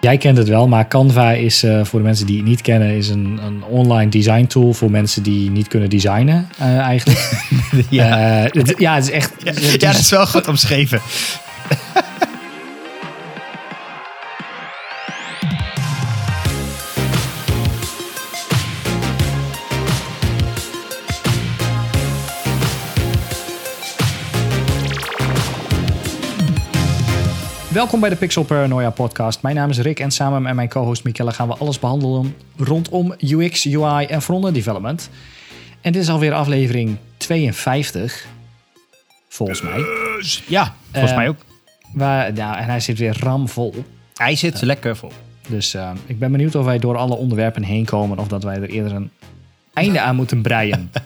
Jij kent het wel, maar Canva is uh, voor de mensen die het niet kennen, is een, een online design tool voor mensen die niet kunnen designen uh, eigenlijk. ja. Uh, het, ja, het is echt. Ja, ja, dat is wel goed omschreven. Welkom bij de Pixel Paranoia podcast. Mijn naam is Rick en samen met mijn co-host Michelle gaan we alles behandelen rondom UX, UI en frontend development. En dit is alweer aflevering 52, volgens mij. Ja, volgens Uh, mij ook. Waar, nou, en hij zit weer ramvol. Hij zit lekker vol. Dus uh, ik ben benieuwd of wij door alle onderwerpen heen komen of dat wij er eerder een einde aan moeten breien.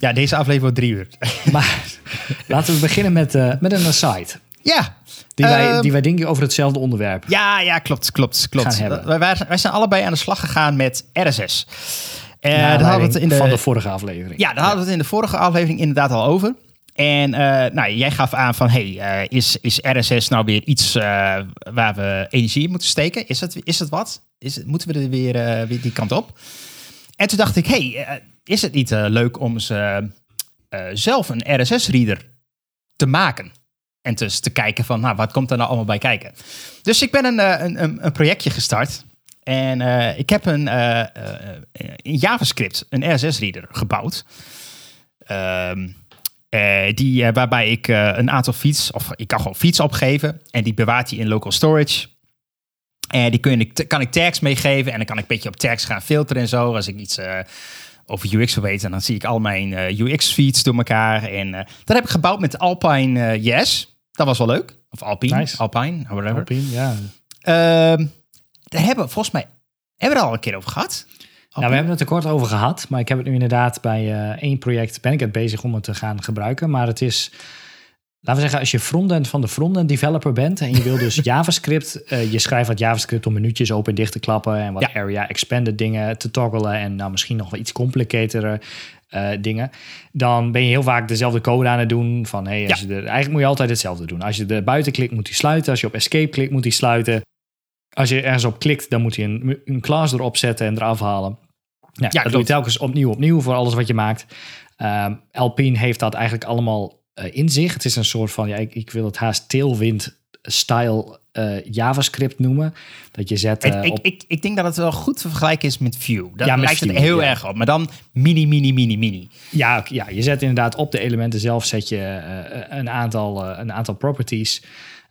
Ja, deze aflevering wordt drie uur. maar laten we beginnen met, met een aside. Ja. Die wij, die wij denk ik over hetzelfde onderwerp Ja, ja, klopt, klopt, klopt. Wij, wij zijn allebei aan de slag gegaan met RSS. Uh, daar hadden we het in de, van de vorige aflevering. Ja, daar hadden we het in de vorige aflevering inderdaad al over. En uh, nou, jij gaf aan van, hey, uh, is, is RSS nou weer iets uh, waar we energie in moeten steken? Is dat, is dat wat? Is het, moeten we er weer, weer die kant op? En toen dacht ik, hey, is het niet leuk om ze, zelf een RSS-reader te maken? En dus te kijken van, nou, wat komt er nou allemaal bij kijken? Dus ik ben een, een, een projectje gestart. En uh, ik heb een, uh, in JavaScript een RSS-reader gebouwd. Um, die, waarbij ik een aantal feeds, of ik kan gewoon feeds opgeven. En die bewaart hij in local storage. En die kun kan ik tags meegeven. En dan kan ik een beetje op tags gaan filteren en zo. Als ik iets over UX wil weten, dan zie ik al mijn UX-feeds door elkaar. En dat heb ik gebouwd met Alpine Yes. Dat was wel leuk. Of Alpine. Nice. Alpine, whatever. Alpine, ja. Uh, daar hebben we volgens mij hebben we er al een keer over gehad. Nou, we hebben het er kort over gehad, maar ik heb het nu inderdaad bij uh, één project ben ik het bezig om het te gaan gebruiken. Maar het is, laten we zeggen, als je frontend van de frontend developer bent en je wil dus JavaScript, uh, je schrijft wat JavaScript om minuutjes open en dicht te klappen en wat ja. area expanded dingen te toggelen en nou misschien nog wat iets complicatere uh, dingen, dan ben je heel vaak dezelfde code aan het doen. Van hey, als ja. je de, eigenlijk moet je altijd hetzelfde doen. Als je er buiten klikt, moet hij sluiten. Als je op escape klikt, moet hij sluiten. Als je ergens op klikt, dan moet je een, een class erop zetten en eraf halen. Ja, ja dat doe je telkens opnieuw, opnieuw voor alles wat je maakt. Um, Alpine heeft dat eigenlijk allemaal uh, in zich. Het is een soort van, ja, ik, ik wil het haast tailwind-style uh, JavaScript noemen. Dat je zet. Uh, ik, op... ik, ik denk dat het wel goed te vergelijken is met Vue. Daar ja, lijkt Vue, het heel ja. erg op. Maar dan mini, mini, mini, mini. Ja, ja, je zet inderdaad op de elementen zelf zet je uh, een, aantal, een aantal properties.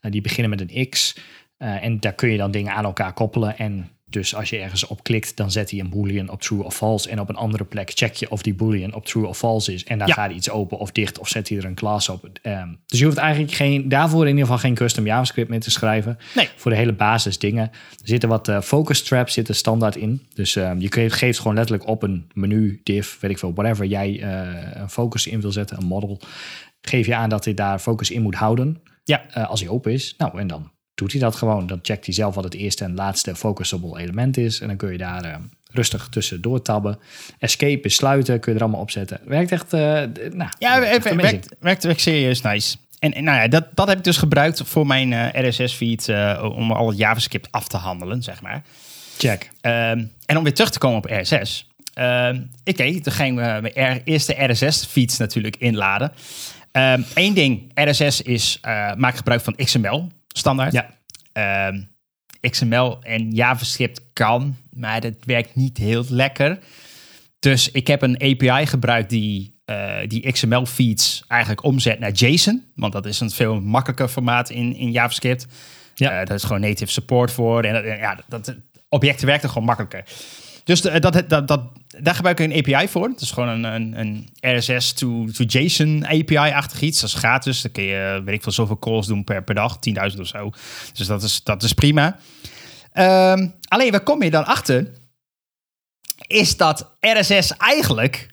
die beginnen met een X. En daar kun je dan dingen aan elkaar koppelen. En dus als je ergens op klikt, dan zet hij een boolean op true of false. En op een andere plek check je of die boolean op true of false is. En dan ja. gaat iets open of dicht of zet hij er een class op. Um, dus je hoeft eigenlijk geen, daarvoor in ieder geval geen custom JavaScript meer te schrijven. Nee. Voor de hele basis dingen. Er zitten wat uh, focus traps zitten standaard in. Dus um, je geeft gewoon letterlijk op een menu, div, weet ik veel, whatever jij uh, een focus in wil zetten, een model. Geef je aan dat hij daar focus in moet houden. Ja. Uh, als hij open is. Nou, en dan doet hij dat gewoon. Dan checkt hij zelf wat het eerste en laatste focusable element is. En dan kun je daar uh, rustig tussendoor tabben. Escape is sluiten, kun je er allemaal opzetten. Werkt echt, uh, nou... Ja, echt werkt, werkt, werkt, werkt serieus nice. En, en nou ja, dat, dat heb ik dus gebruikt voor mijn uh, RSS-feed... om al het JavaScript af te handelen, zeg maar. Check. Um, en om weer terug te komen op RSS. Uh, Oké, okay, toen gingen we mijn eerste RSS-feeds natuurlijk inladen. Eén um, ding, RSS is, maak gebruik van XML standaard. Ja. Um, XML en JavaScript kan, maar dat werkt niet heel lekker. Dus ik heb een API gebruikt die, uh, die XML-feeds eigenlijk omzet naar JSON. Want dat is een veel makkelijker formaat in, in JavaScript. Ja. Uh, daar is gewoon native support voor. En ja, dat, objecten werken gewoon makkelijker. Dus de, dat, dat, dat, daar gebruik ik een API voor. Het is gewoon een, een, een RSS to, to JSON API-achtig iets. Dat is gratis. Dan kun je, weet ik veel, zoveel calls doen per, per dag. 10.000 of zo. Dus dat is, dat is prima. Um, alleen, waar kom je dan achter? Is dat RSS eigenlijk...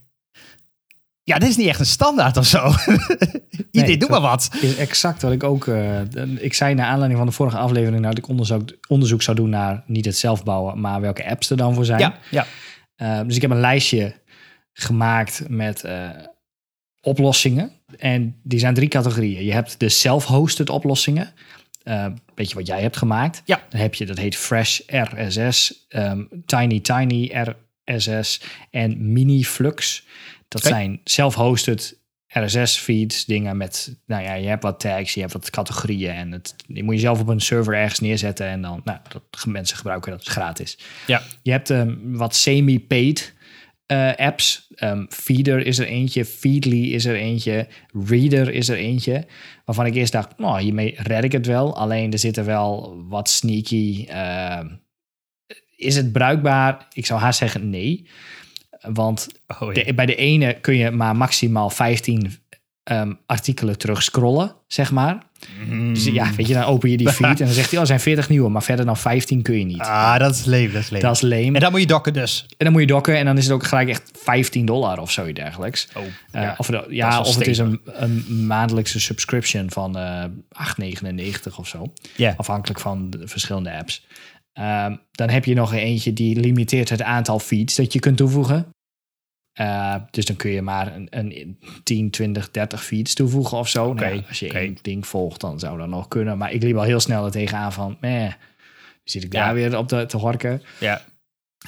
Ja, dit is niet echt een standaard of zo. Iedereen nee, doet maar wat. Is exact wat ik ook... Uh, ik zei naar aanleiding van de vorige aflevering... dat ik onderzoek, onderzoek zou doen naar niet het zelf bouwen... maar welke apps er dan voor zijn. Ja, ja. Uh, dus ik heb een lijstje gemaakt met uh, oplossingen. En die zijn drie categorieën. Je hebt de self-hosted oplossingen. Een beetje wat jij hebt gemaakt. Ja. Dan heb je, dat heet Fresh RSS, ehm, Tiny Tiny RSS en Mini Flux. Dat zijn self-hosted RSS-feeds, dingen met, nou ja, je hebt wat tags, je hebt wat categorieën en het, die moet je zelf op een server ergens neerzetten en dan, nou, dat mensen gebruiken, dat is gratis. Ja. Je hebt ehm, wat semi-paid eh, apps. Ehm, Feeder is er eentje, Feedly is er eentje, Reader is er eentje. Waarvan ik eerst dacht, nou, hiermee red ik het wel. Alleen er zitten wel wat sneaky. ehm, is het bruikbaar? Ik zou haast zeggen nee. Want Oh, ja. de- bij de ene kun je maar maximaal 15 ehm, artikelen terug scrollen, zeg maar. Dus ja, weet je, dan open je die feed en dan zegt hij, oh, er zijn 40 nieuwe, maar verder dan 15 kun je niet. Ah, dat is leem, dat is leem. Dat is lame. En dan moet je dokken dus. En dan moet je dokken en dan is het ook gelijk echt 15 dollar of zoiets dergelijks. Oh, Eh, ja. Of, de- ja, of het is een, een maandelijkse subscription van eh 8,99 of zo. Afhankelijk van de verschillende apps. Ehm, dan heb je nog een eentje die limiteert het aantal feeds dat je kunt toevoegen. Eh, dus dan kun je maar een, een 10, 20, 30 feeds toevoegen of zo. Nou ja, als je één ding volgt, dan zou dat nog kunnen. Maar ik liep al heel snel er tegenaan van, meh, zit ik daar Ja. weer op te, te horken. Ja.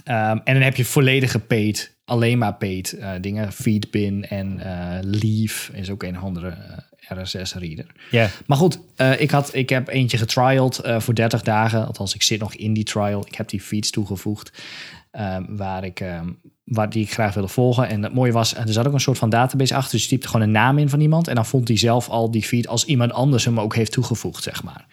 Ehm, en dan heb je volledige paid, alleen maar paid eh, dingen. Feedbin en eh Leaf is ook een andere eh, RSS-reader. Ja. Maar goed, eh, ik, had, ik heb eentje getriald eh, voor 30 dagen. Althans, ik zit nog in die trial. Ik heb die feeds toegevoegd ehm, waar, ik, ehm, waar die ik graag wilde volgen. En het mooie was, er zat ook een soort van database achter. Dus je typte gewoon een naam in van iemand. En dan vond hij zelf al die feed als iemand anders hem ook heeft toegevoegd, zeg maar.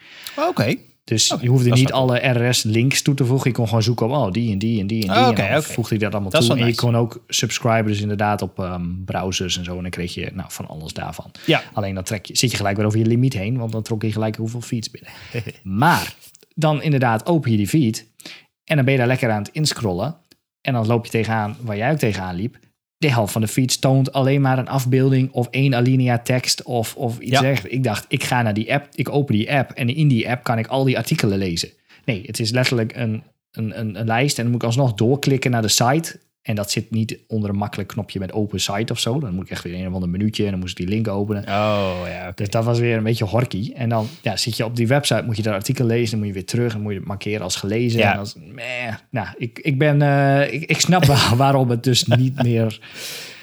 Oké. Dus Oké, je hoefde niet wel alle RS-links toe te voegen. Je kon gewoon zoeken op oh, die en die en die en die. Oh, en dan oké. voegde ik dat allemaal Dat toe. En je kon ook subscriben, dus inderdaad op ehm, browsers en zo. En dan kreeg je nou, van alles daarvan. Ja. Alleen dan trek je, zit je gelijk weer over je limiet heen, want dan trok je gelijk hoeveel feeds binnen. maar dan inderdaad open je die feed en dan ben je daar lekker aan het inscrollen. En dan loop je tegenaan waar jij ook tegenaan liep. De helft van de feeds toont alleen maar een afbeelding of één alinea tekst of, of iets Ja. dergelijks. Ik dacht, ik ga naar die app, ik open die app en in die app kan ik al die artikelen lezen. Nee, het is letterlijk een, een, een, een lijst en dan moet ik alsnog doorklikken naar de site. En dat zit niet onder een makkelijk knopje met open site of zo. Dan moet ik echt weer een of ander minuutje en dan moest ik die link openen. Oh, ja. Dus dat was weer een beetje horky. En dan ja, zit je op die website, moet je dat artikel lezen, dan moet je weer terug en moet je het markeren als gelezen. Ja. En als, meh, nou, ik, ik ben, eh, ik, ik snap waarom het dus niet meer.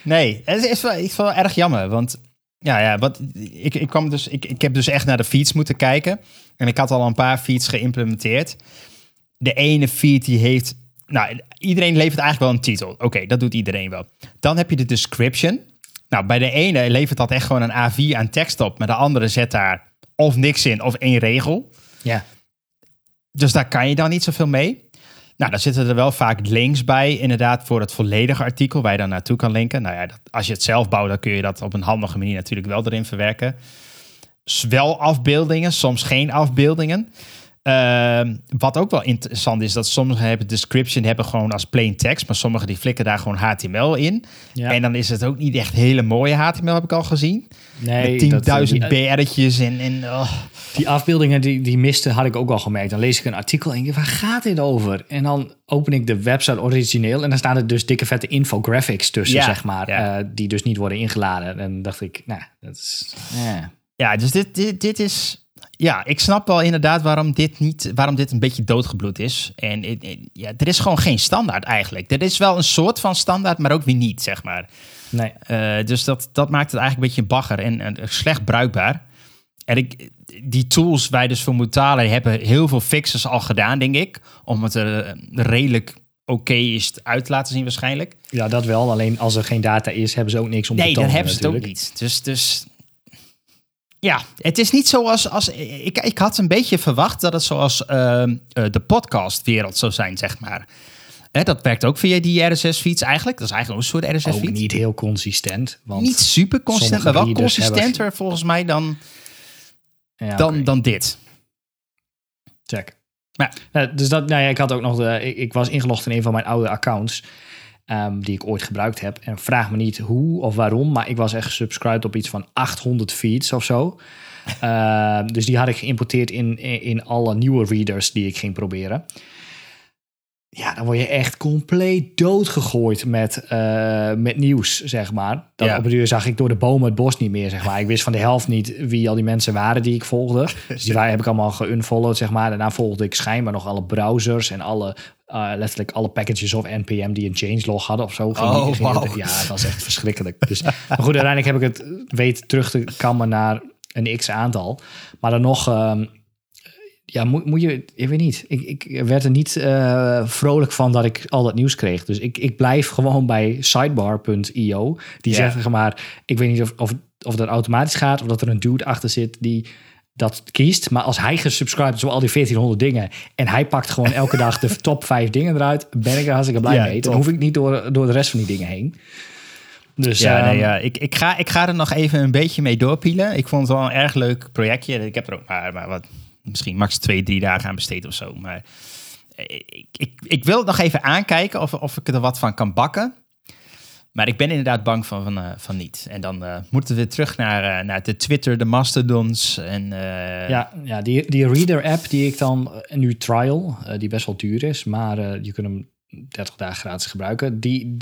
Nee, het is wel, ik wel erg jammer. Want ja, ja wat, ik, ik, kwam dus, ik, ik heb dus echt naar de feeds moeten kijken. En ik had al een paar feeds geïmplementeerd. De ene feed die heeft... Nou, iedereen levert eigenlijk wel een titel. Oké, dat doet iedereen wel. Dan heb je de description. Nou, bij de ene levert dat echt gewoon een A4 aan tekst op. Maar de andere zet daar of niks in of één regel. Ja, Dus daar kan je dan niet zoveel mee. Nou, daar zitten er wel vaak links bij, inderdaad, voor het volledige artikel waar je dan naartoe kan linken. Nou ja, dat, als je het zelf bouwt, dan kun je dat op een handige manier natuurlijk wel erin verwerken. Wel afbeeldingen, soms geen afbeeldingen. Ehm, wat ook wel interessant is, dat sommige hebben description hebben gewoon als plain text, maar sommige die flikken daar gewoon HTML in. ja. En dan is het ook niet echt hele mooie HTML, heb ik al gezien. nee, Met dat, 10.000 eh, die, BR'tjes en... en oh. die afbeeldingen die, die miste, had ik ook al gemerkt. Dan lees ik een artikel en denk waar gaat dit over? En dan open ik de website origineel en dan staan er dus dikke vette infographics tussen, Ja, zeg maar. ja. eh, die dus niet worden ingeladen. En dacht ik, nou, dat is... ja. Ja, dus dit, dit, dit is. Ja, ik snap wel inderdaad waarom dit, niet, waarom dit een beetje doodgebloed is. En ja, er is gewoon geen standaard eigenlijk. Er is wel een soort van standaard, maar ook weer niet, zeg maar. Nee, Eh, dus dat, dat maakt het eigenlijk een beetje bagger en, en slecht bruikbaar. En ik, die tools waar je dus voor moet betalen, hebben heel veel fixes al gedaan, denk ik. Om het er eh, redelijk oké is uit te laten zien waarschijnlijk. ja, dat wel. Alleen als er geen data is, hebben ze ook niks om te Nee, tonen dan hebben ze het ook niet. Dus, dus ja, het is niet zoals als ik, ik had een beetje verwacht dat het zoals ehm, eh, de podcastwereld zou zijn, zeg maar. Hè, dat werkt ook via die RSS-feeds eigenlijk. Dat is eigenlijk ook een soort Ook RSS-feed. niet heel consistent. Want Niet super consistent, maar wel hebben- consistenter volgens mij dan, ja, dan, dan dit. Check. Maar- Nou, dus dat, nou ja, ik had ook nog de, ik, ik was ingelogd in een van mijn oude accounts. Ehm, die ik ooit gebruikt heb. En vraag me niet hoe of waarom, maar ik was echt gesubscribed op iets van 800 feeds of zo. Ehm, dus die had ik geïmporteerd in, in, in alle nieuwe readers die ik ging proberen. ja, dan word je echt compleet doodgegooid met, eh, met nieuws, zeg maar. Dan Ja. Op een uur zag ik door de bomen het bos niet meer, zeg maar. Ik wist van de helft niet wie al die mensen waren die ik volgde. Dus die heb ik allemaal geunfollowed, zeg maar. Daarna volgde ik schijnbaar nog alle browsers en alle, eh, letterlijk alle packages of NPM die een changelog hadden of zo. Oh, die- ja, het was echt verschrikkelijk. Dus, maar goed, uiteindelijk heb ik het weet terug te kammen naar een x-aantal. Maar dan nog... ehm, ja, moet, moet je, ik weet niet. Ik, ik werd er niet eh, vrolijk van dat ik al dat nieuws kreeg. Dus ik, ik blijf gewoon bij sidebar.io. Die Ja. zegt zeg maar, ik weet niet of, of, of dat automatisch gaat of dat er een dude achter zit die dat kiest. Maar als hij gesubscribed is op al die 1400 dingen en hij pakt gewoon elke dag de top 5 dingen eruit, ben ik er hartstikke blij Ja, mee. Dan hoef ik niet door, door de rest van die dingen heen. Dus Ja, ehm, nee, ja. Ik, ik, ga, ik ga er nog even een beetje mee doorpielen. Ik vond het wel een erg leuk projectje. Ik heb er ook maar, maar wat, misschien max twee, drie dagen aan besteed of zo. Maar ik, ik, ik wil het nog even aankijken of, of ik er wat van kan bakken. Maar ik ben inderdaad bang van, van, eh, van niet. En dan eh, moeten we terug naar, eh, naar de Twitter, de Mastodons. En, Ja, ja die, die Reader-app die ik dan nu trial, die best wel duur is, maar je kunt hem 30 dagen gratis gebruiken. Die,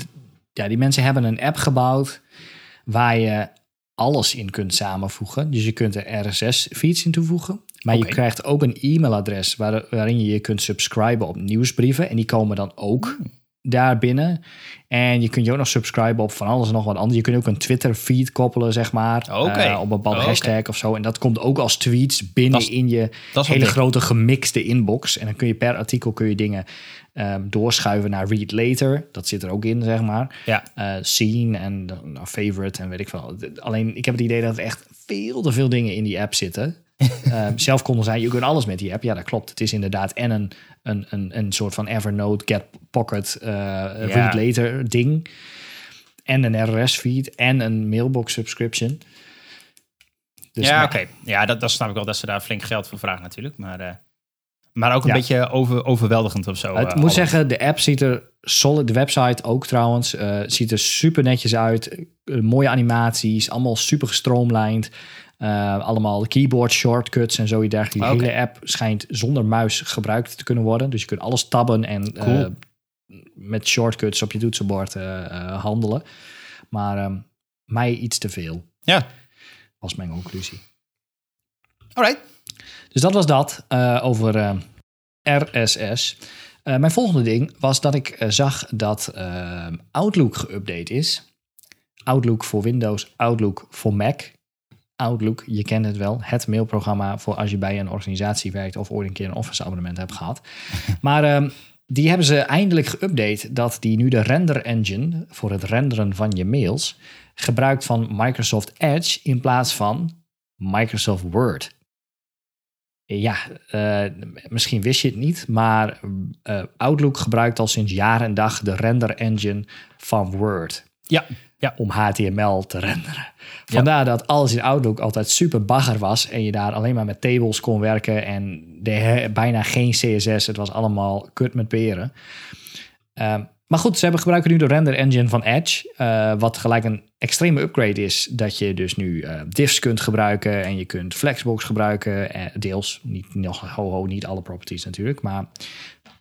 ja, die mensen hebben een app gebouwd waar je alles in kunt samenvoegen. Dus je kunt er RSS-feeds in toevoegen. Maar je krijgt ook een e-mailadres waar, waarin je je kunt subscriben op nieuwsbrieven. En die komen dan ook daar binnen. En je kunt je ook nog subscriben op van alles en nog wat anders. Je kunt ook een Twitter-feed koppelen, zeg maar. Oké. eh, op een bepaalde Oké. hashtag of zo. En dat komt ook als tweets binnen in je hele grote gemixte inbox. En dan kun je per artikel kun je dingen ehm, doorschuiven naar read later. Dat zit er ook in, zeg maar. Ja. Eh scene en nou, favorite en weet ik veel. Alleen ik heb het idee dat er echt veel te veel dingen in die app zitten. Ehm, zelf konden zijn, je kunt alles met die app. Ja, dat klopt. Het is inderdaad en een, een, een, een soort van Evernote, Get Pocket, eh, read later ding. En een RSS-feed en een mailbox subscription. Dus ja, maar- oké. Ja, dat, dat snap ik wel dat ze daar flink geld voor vragen natuurlijk. Maar, eh, maar ook een Ja. beetje over, overweldigend of zo. Het eh, moet zeggen, de app ziet er solid. De website ook trouwens. ziet er super netjes uit. Mooie animaties. Allemaal super gestroomlijnd. Eh, allemaal keyboard shortcuts en zo. dergelijke. Die Oké. hele app schijnt zonder muis gebruikt te kunnen worden. Dus je kunt alles tabben en eh, Cool. met shortcuts op je toetsenbord eh, handelen. Maar ehm, mij iets te veel, Ja, was mijn conclusie. alright. Dus dat was dat over RSS. Mijn volgende ding was dat ik zag dat eh, Outlook geüpdate is. Outlook voor Windows, Outlook voor Mac. Outlook, je kent het wel, het mailprogramma voor als je bij een organisatie werkt of ooit een keer een Office abonnement hebt gehad. Maar ehm, die hebben ze eindelijk geüpdate dat die nu de render engine voor het renderen van je mails gebruikt van Microsoft Edge in plaats van Microsoft Word. Ja, eh, misschien wist je het niet, maar eh, Outlook gebruikt al sinds jaar en dag de render engine van Word Ja, ja. om HTML te renderen. Vandaar dat alles in Outlook altijd super bagger was en je daar alleen maar met tables kon werken en de, bijna geen CSS. Het was allemaal kut met peren. Ehm, maar goed, ze hebben gebruiken nu de render engine van Edge, eh, wat gelijk een extreme upgrade is. Dat je dus nu eh, diffs kunt gebruiken en je kunt Flexbox gebruiken, eh, deels. Niet nog ho ho, niet alle properties natuurlijk, maar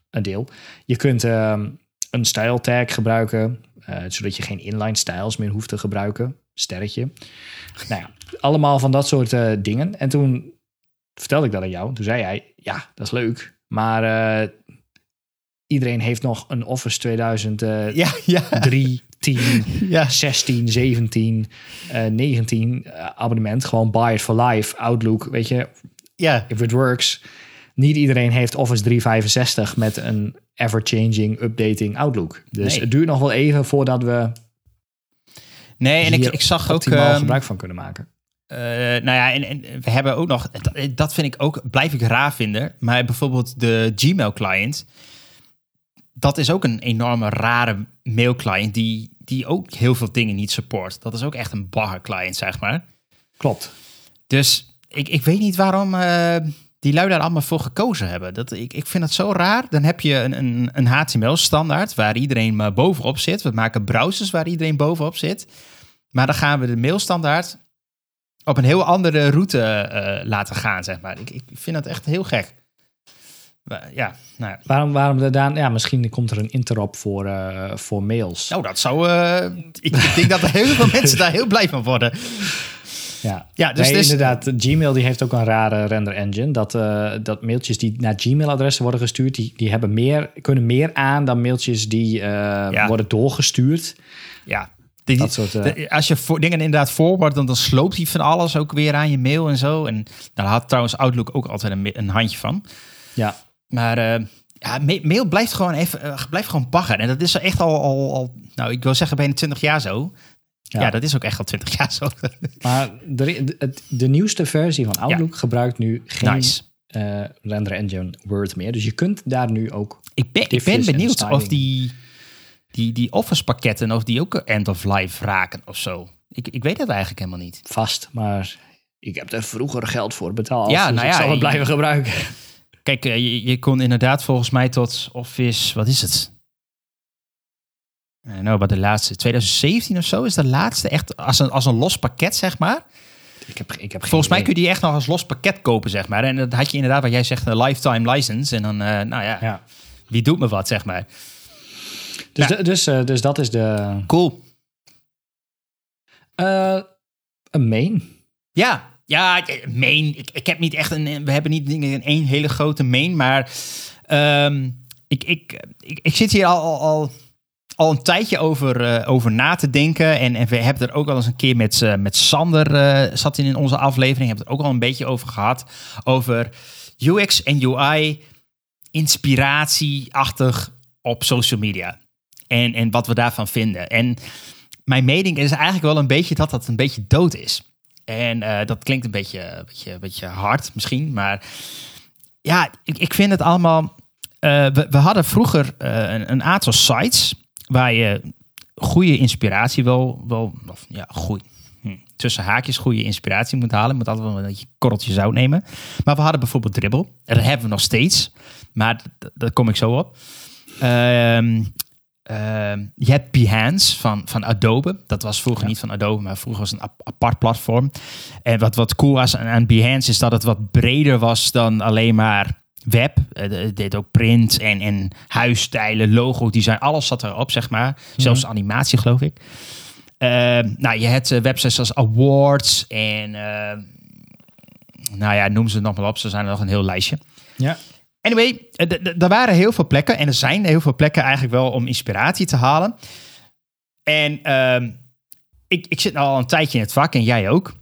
een deel. Je kunt ehm, een style tag gebruiken, eh, zodat je geen inline styles meer hoeft te gebruiken. Sterretje. Nou ja, allemaal van dat soort eh, dingen. En toen vertelde ik dat aan jou. Toen zei hij, ja, dat is leuk. Maar eh, iedereen heeft nog een Office 2003, Ja, ja. 10, ja. 16, 17, eh 19 eh, abonnement. Gewoon buy it for life, Outlook, weet je, ja. if it works. Niet iedereen heeft Office 365 met een ever-changing, updating Outlook. Dus Nee. het duurt nog wel even voordat we Nee, en ik, ik zag ook... ehm, gebruik van kunnen maken. Eh, nou ja, en, en we hebben ook nog, dat, vind ik ook, blijf ik raar vinden. Maar bijvoorbeeld de Gmail client, dat is ook een enorme rare mail client die, die ook heel veel dingen niet support. Dat is ook echt een bagger client, zeg maar. Klopt. Dus ik, ik weet niet waarom eh, die lui daar allemaal voor gekozen hebben. Dat, ik, ik vind dat zo raar. Dan heb je een, een, een HTML-standaard waar iedereen maar bovenop zit. We maken browsers waar iedereen bovenop zit. Maar dan gaan we de mailstandaard op een heel andere route eh, laten gaan, zeg maar. Ik, ik vind dat echt heel gek. Ja, nou, ja. Waarom, waarom dan? Ja, misschien komt er een interop voor, eh, voor mails. nou dat zou... eh, ik, ik denk dat er heel veel mensen daar heel blij van worden. Ja, Ja, dus- nee, dus- inderdaad. Gmail die heeft ook een rare render engine. Dat, eh, dat mailtjes die naar Gmail-adressen worden gestuurd, die, die hebben meer, kunnen meer aan dan mailtjes die eh, Ja. worden doorgestuurd. Ja. Dat soort, eh, als je voor, dingen inderdaad forward, dan, dan sloopt hij van alles ook weer aan je mail en zo. En daar had trouwens Outlook ook altijd een, een handje van. Ja, Maar ja, ma- mail blijft gewoon even, blijft gewoon bagger. En dat is echt al, al, al, nou ik wil zeggen bijna 20 jaar zo. Ja, Ja. dat is ook echt al 20 jaar zo. maar de, de, nieuwste versie van Outlook gebruikt nu geen nice. eh, render engine Word meer. Dus je kunt daar nu ook... Ik ben, ik ben en benieuwd of die, die, die Office pakketten, of die ook end of life raken of zo. Ik, ik weet het eigenlijk helemaal niet. vast, maar ik heb er vroeger geld voor betaald. Ja, dus nou ik ja, zal het blijven gebruiken. Kijk, eh, je, je kon inderdaad volgens mij tot Office, wat is het? Eh, Nou, wat de laatste, 2017 of zo is de laatste echt als een, als een los pakket, zeg maar. Ik heb, ik heb Volgens mij idee. kun je die echt nog als los pakket kopen, zeg maar. En dat had je inderdaad, wat jij zegt, een lifetime license. En dan, eh, nou ja, Ja. wie doet me wat, zeg maar. Dus, de- dus, eh, dus dat is de... Cool. een main. Ja, ja, main. Ik, ik heb niet echt een. We hebben niet dingen in één hele grote main, maar ehm, ik, ik, ik, ik zit hier al, al, al, al een tijdje over, eh, over na te denken. En, en we hebben er ook al eens een keer met, eh, met Sander, eh, zat in onze aflevering, hebben het ook al een beetje over gehad. Over UX en UI, inspiratieachtig op social media. En, en wat we daarvan vinden. En mijn mening is eigenlijk wel een beetje dat dat een beetje dood is. En dat klinkt een beetje, beetje, beetje hard misschien, maar ja, ik, ik vind het allemaal. we, we hadden vroeger een, een aantal sites waar je goede inspiratie wel, wel of, ja, goed, hm, tussen haakjes goede inspiratie moet halen. Moet altijd wel een beetje korreltje zout nemen. Maar we hadden bijvoorbeeld Dribbble. En dat hebben we nog steeds, maar daar kom ik zo op. Ehm, Ehm, je hebt Behance van, van Adobe. Dat was vroeger niet van Adobe, maar vroeger was het een ap- apart platform. En wat, wat cool was aan, aan Behance is dat het wat breder was dan alleen maar web. Eh, Het deed ook print en, en huisstijlen, logo, design, alles zat erop, zeg maar. Zelfs animatie, geloof ik. Ehm, nou, je hebt eh, websites als Awards en... eh, nou ja, noem ze nog maar op. Ze zijn er nog een heel lijstje. Ja. Anyway, eh, d- d- er waren heel veel plekken. En er zijn heel veel plekken eigenlijk wel om inspiratie te halen. En ehm, ik, ik zit al een tijdje in het vak en jij ook.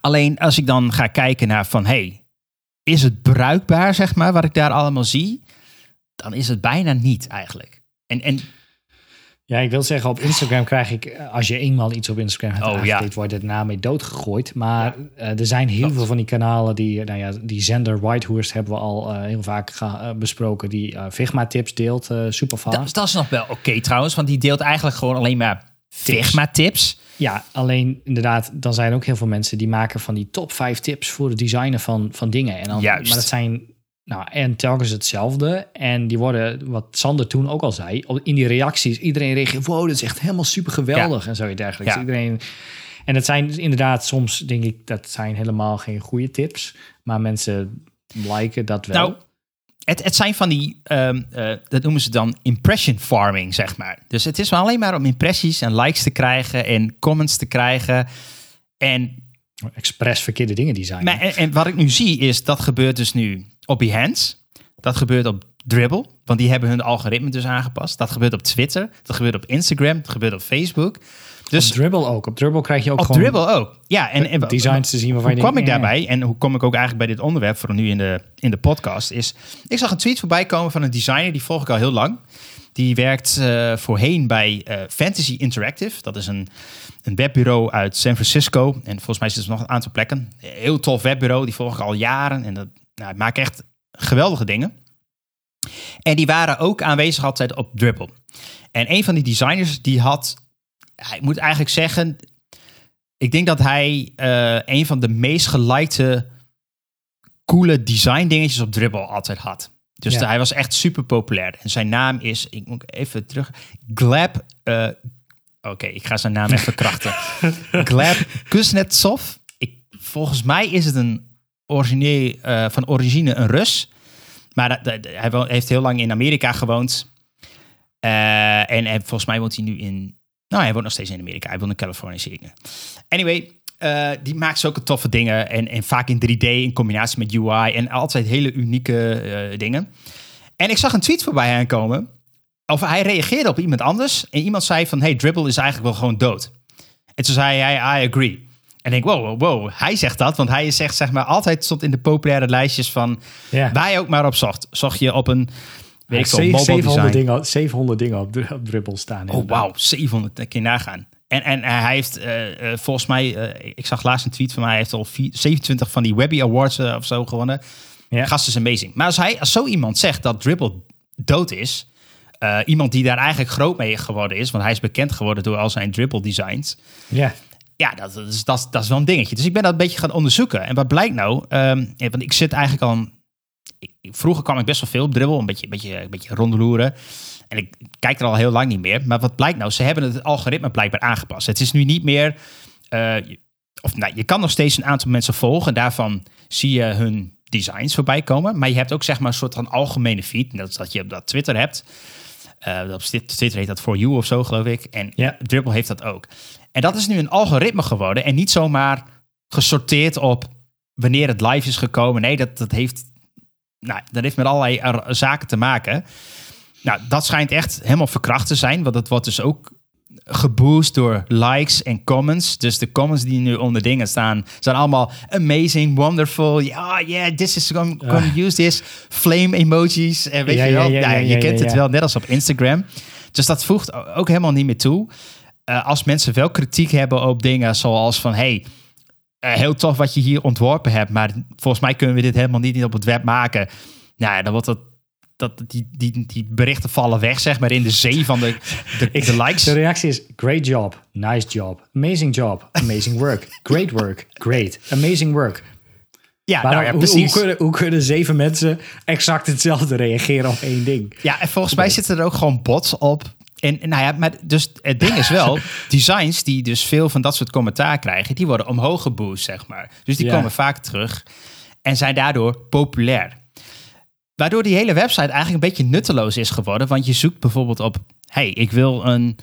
Alleen als ik dan ga kijken naar van... Hey, is het bruikbaar, zeg maar, wat ik daar allemaal zie? Dan is het bijna niet eigenlijk. En, en Ja, ik wil zeggen, op Instagram krijg ik, als je eenmaal iets op Instagram hebt Oh, aangeklikt, wordt het na mee doodgegooid. Maar eh, er zijn heel veel van die kanalen die, nou ja, die zender Whitehurst hebben we al eh, heel vaak eh, besproken, die eh, Figma-tips deelt, super dat is nog wel oké trouwens. Want die deelt eigenlijk gewoon alleen maar Figma-tips. Ja, alleen inderdaad, dan zijn ook heel veel mensen die maken van die top 5 tips voor het designen van, van dingen. En dan, Juist. Maar dat zijn, nou, en telkens hetzelfde. En die worden, wat Sander toen ook al zei, op- in die reacties, iedereen reageert, wow, dat is echt helemaal super geweldig en zoiets dergelijks. Ja. Iedereen, en dat zijn dus inderdaad soms, denk ik, dat zijn helemaal geen goede tips. Maar mensen liken dat wel. Nou, het, het zijn van die, ehm, eh, dat noemen ze dan impression farming, zeg maar. Dus het is wel alleen maar om impressies en likes te krijgen en comments te krijgen. En, Expres verkeerde dingen designen. maar, en, en wat ik nu zie is, dat gebeurt dus nu op Behance. Dat gebeurt op Dribble, want die hebben hun algoritme dus aangepast. Dat gebeurt op Twitter, dat gebeurt op Instagram, dat gebeurt op Facebook. Dus op Dribble ook. Op Dribble krijg je ook op gewoon Dribble ook. Ja, en, en designs te zien waarvan hoe je kwam ik daarbij en hoe kom ik ook eigenlijk bij dit onderwerp voor nu in de, in de podcast is... Ik zag een tweet voorbij komen van een designer, die volg ik al heel lang. Die werkt eh, voorheen bij eh, Fantasy Interactive. Dat is een, een webbureau uit San Francisco. En volgens mij zit er nog een aantal plekken. Heel tof webbureau, die volg ik al jaren. En dat nou, maakt echt geweldige dingen. En die waren ook aanwezig altijd op Dribble. En een van die designers, die had... Ik moet eigenlijk zeggen, ik denk dat hij eh, een van de meest gelikte coole design dingetjes op Dribble altijd had. Dus Ja. de- hij was echt super populair. En zijn naam is, ik moet even terug, Gleb. eh, Oké, ik ga zijn naam even krachten. Gleb Kuznetsov. Ik, volgens mij is het een origineel, eh, van origine een Rus. Maar hij heeft heel lang in Amerika gewoond. Eh, en, en volgens mij woont hij nu in... Nou, hij woont nog steeds in Amerika. Hij woont in Californië, zie ik. Anyway, eh, die maakt zulke toffe dingen. En, en vaak in 3D in combinatie met UI. En altijd hele unieke eh, dingen. En ik zag een tweet voorbij aankomen. Of hij reageerde op iemand anders. En iemand zei van... Hey, Dribble is eigenlijk wel gewoon dood. En toen zei hij, I agree. En ik denk, wow, wow, wow. Hij zegt dat, want hij zegt, zeg maar, altijd stond in de populaire lijstjes van Ja. waar je ook maar op zocht. Zocht je op een, weet ik veel, Zeven- mobile 700 design. dingen, 700 dingen op, op Dribble staan. Oh, wauw, 700, dat kun je nagaan. En, en hij heeft eh, eh, volgens mij, eh, ik zag laatst een tweet van mij, hij heeft al vier- 27 van die Webby Awards eh, of zo gewonnen. Ja. Gast is amazing. Maar als, hij, als zo iemand zegt dat Dribble dood is, eh, iemand die daar eigenlijk groot mee geworden is, want hij is bekend geworden door al zijn Dribble designs. Ja. Ja, dat, dat, is, dat, dat is wel een dingetje. Dus ik ben dat een beetje gaan onderzoeken. En wat blijkt nou? Ehm, ja, want ik zit eigenlijk al... een- ik- vroeger kwam ik best wel veel op dribbel, een beetje, een beetje, een beetje rondeloeren. En ik kijk er al heel lang niet meer. Maar wat blijkt nou? Ze hebben het algoritme blijkbaar aangepast. Het is nu niet meer... eh, je- of nou, je kan nog steeds een aantal mensen volgen. Daarvan zie je hun designs voorbij komen. Maar je hebt ook zeg maar een soort van algemene feed. Net als dat je op dat Twitter hebt. Eh, op Twitter heet dat For You of zo, geloof ik. En Ja. Heeft dat ook. En dat is nu een algoritme geworden en niet zomaar gesorteerd op wanneer het live is gekomen. Nee, dat, dat, heeft, nou, dat heeft met allerlei er- zaken te maken. Nou, dat schijnt echt helemaal verkracht te zijn, want het wordt dus ook geboost door likes en comments. Dus de comments die nu onder dingen staan, zijn allemaal amazing, wonderful. Ja, yeah, this is going to use this. Flame emojis. En weet Ja, je ja, wel, ja, ja, je kent het wel, net als op Instagram. Dus dat voegt ook helemaal niet meer toe. Eh, als mensen wel kritiek hebben op dingen zoals van... hey, eh, heel tof wat je hier ontworpen hebt... maar volgens mij kunnen we dit helemaal niet op het web maken. Nou ja, dan wordt dat... dat die, die, die berichten vallen weg, zeg maar, in de zee van de, de, de likes. De reactie is: great job, nice job, amazing job, amazing work, great work, great, amazing work. Ja, Maar nou ja, hoe, hoe, precies. kunnen, hoe kunnen zeven mensen exact hetzelfde reageren op één ding? Ja, en volgens mij zitten er ook gewoon bots op. En nou ja, maar dus het ding is wel, designs die dus veel van dat soort commentaar krijgen, die worden omhoog geboost, zeg maar. Dus die Ja. komen vaak terug en zijn daardoor populair. Waardoor die hele website eigenlijk een beetje nutteloos is geworden, want je zoekt bijvoorbeeld op, hey, ik wil een,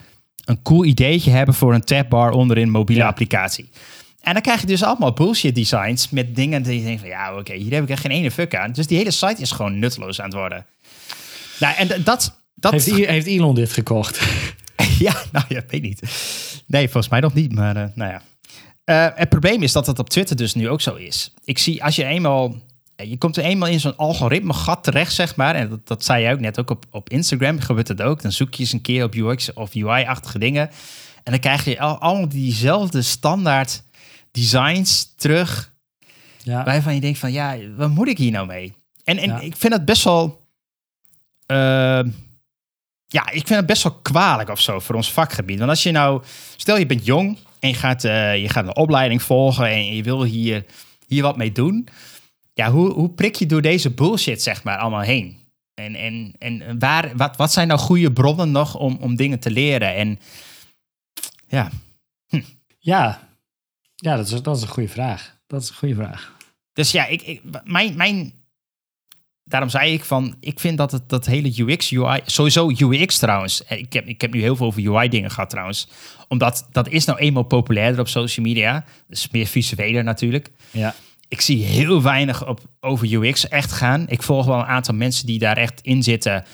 een cool ideetje hebben voor een tabbar onder een mobiele Ja. applicatie. En dan krijg je dus allemaal bullshit designs met dingen die je denkt van, ja, oké, hier heb ik echt geen ene fuck aan. Dus die hele site is gewoon nutteloos aan het worden. Nou, en dat... dat Heeft, heeft Elon dit gekocht? ja, nou ja, weet niet. Nee, volgens mij nog niet, maar eh, nou ja. Eh, het probleem is dat het op Twitter dus nu ook zo is. Ik zie als je eenmaal... eh, Je komt er eenmaal in zo'n algoritme gat terecht, zeg maar. En dat, dat zei jij ook net, ook op, op Instagram gebeurt het ook. Dan zoek je eens een keer op UX of UI-achtige dingen. En dan krijg je al, allemaal diezelfde standaard designs terug. Ja. Waarvan je denkt van, ja, wat moet ik hier nou mee? En, en Ja. ik vind het best wel... eh, ja, ik vind het best wel kwalijk of zo voor ons vakgebied. Want als je nou... Stel, je bent jong en je gaat, eh, je gaat een opleiding volgen... en je wil hier, hier wat mee doen. Ja, hoe, hoe prik je door deze bullshit, zeg maar, allemaal heen? En, en, en waar, wat, wat zijn nou goede bronnen nog om, om dingen te leren? En ja, Ja, ja dat, is, dat is een goede vraag. Dat is een goede vraag. Dus ja, ik, ik, mijn, mijn, daarom zei ik van, ik vind dat het dat hele UX, UI, sowieso UX trouwens. Eh, Ik heb, ik heb nu heel veel over UI dingen gehad trouwens. Omdat dat is nou eenmaal populairder op social media. Dus meer visueler natuurlijk. Ja. Ik zie heel weinig op, over UX echt gaan. Ik volg wel een aantal mensen die daar echt in zitten.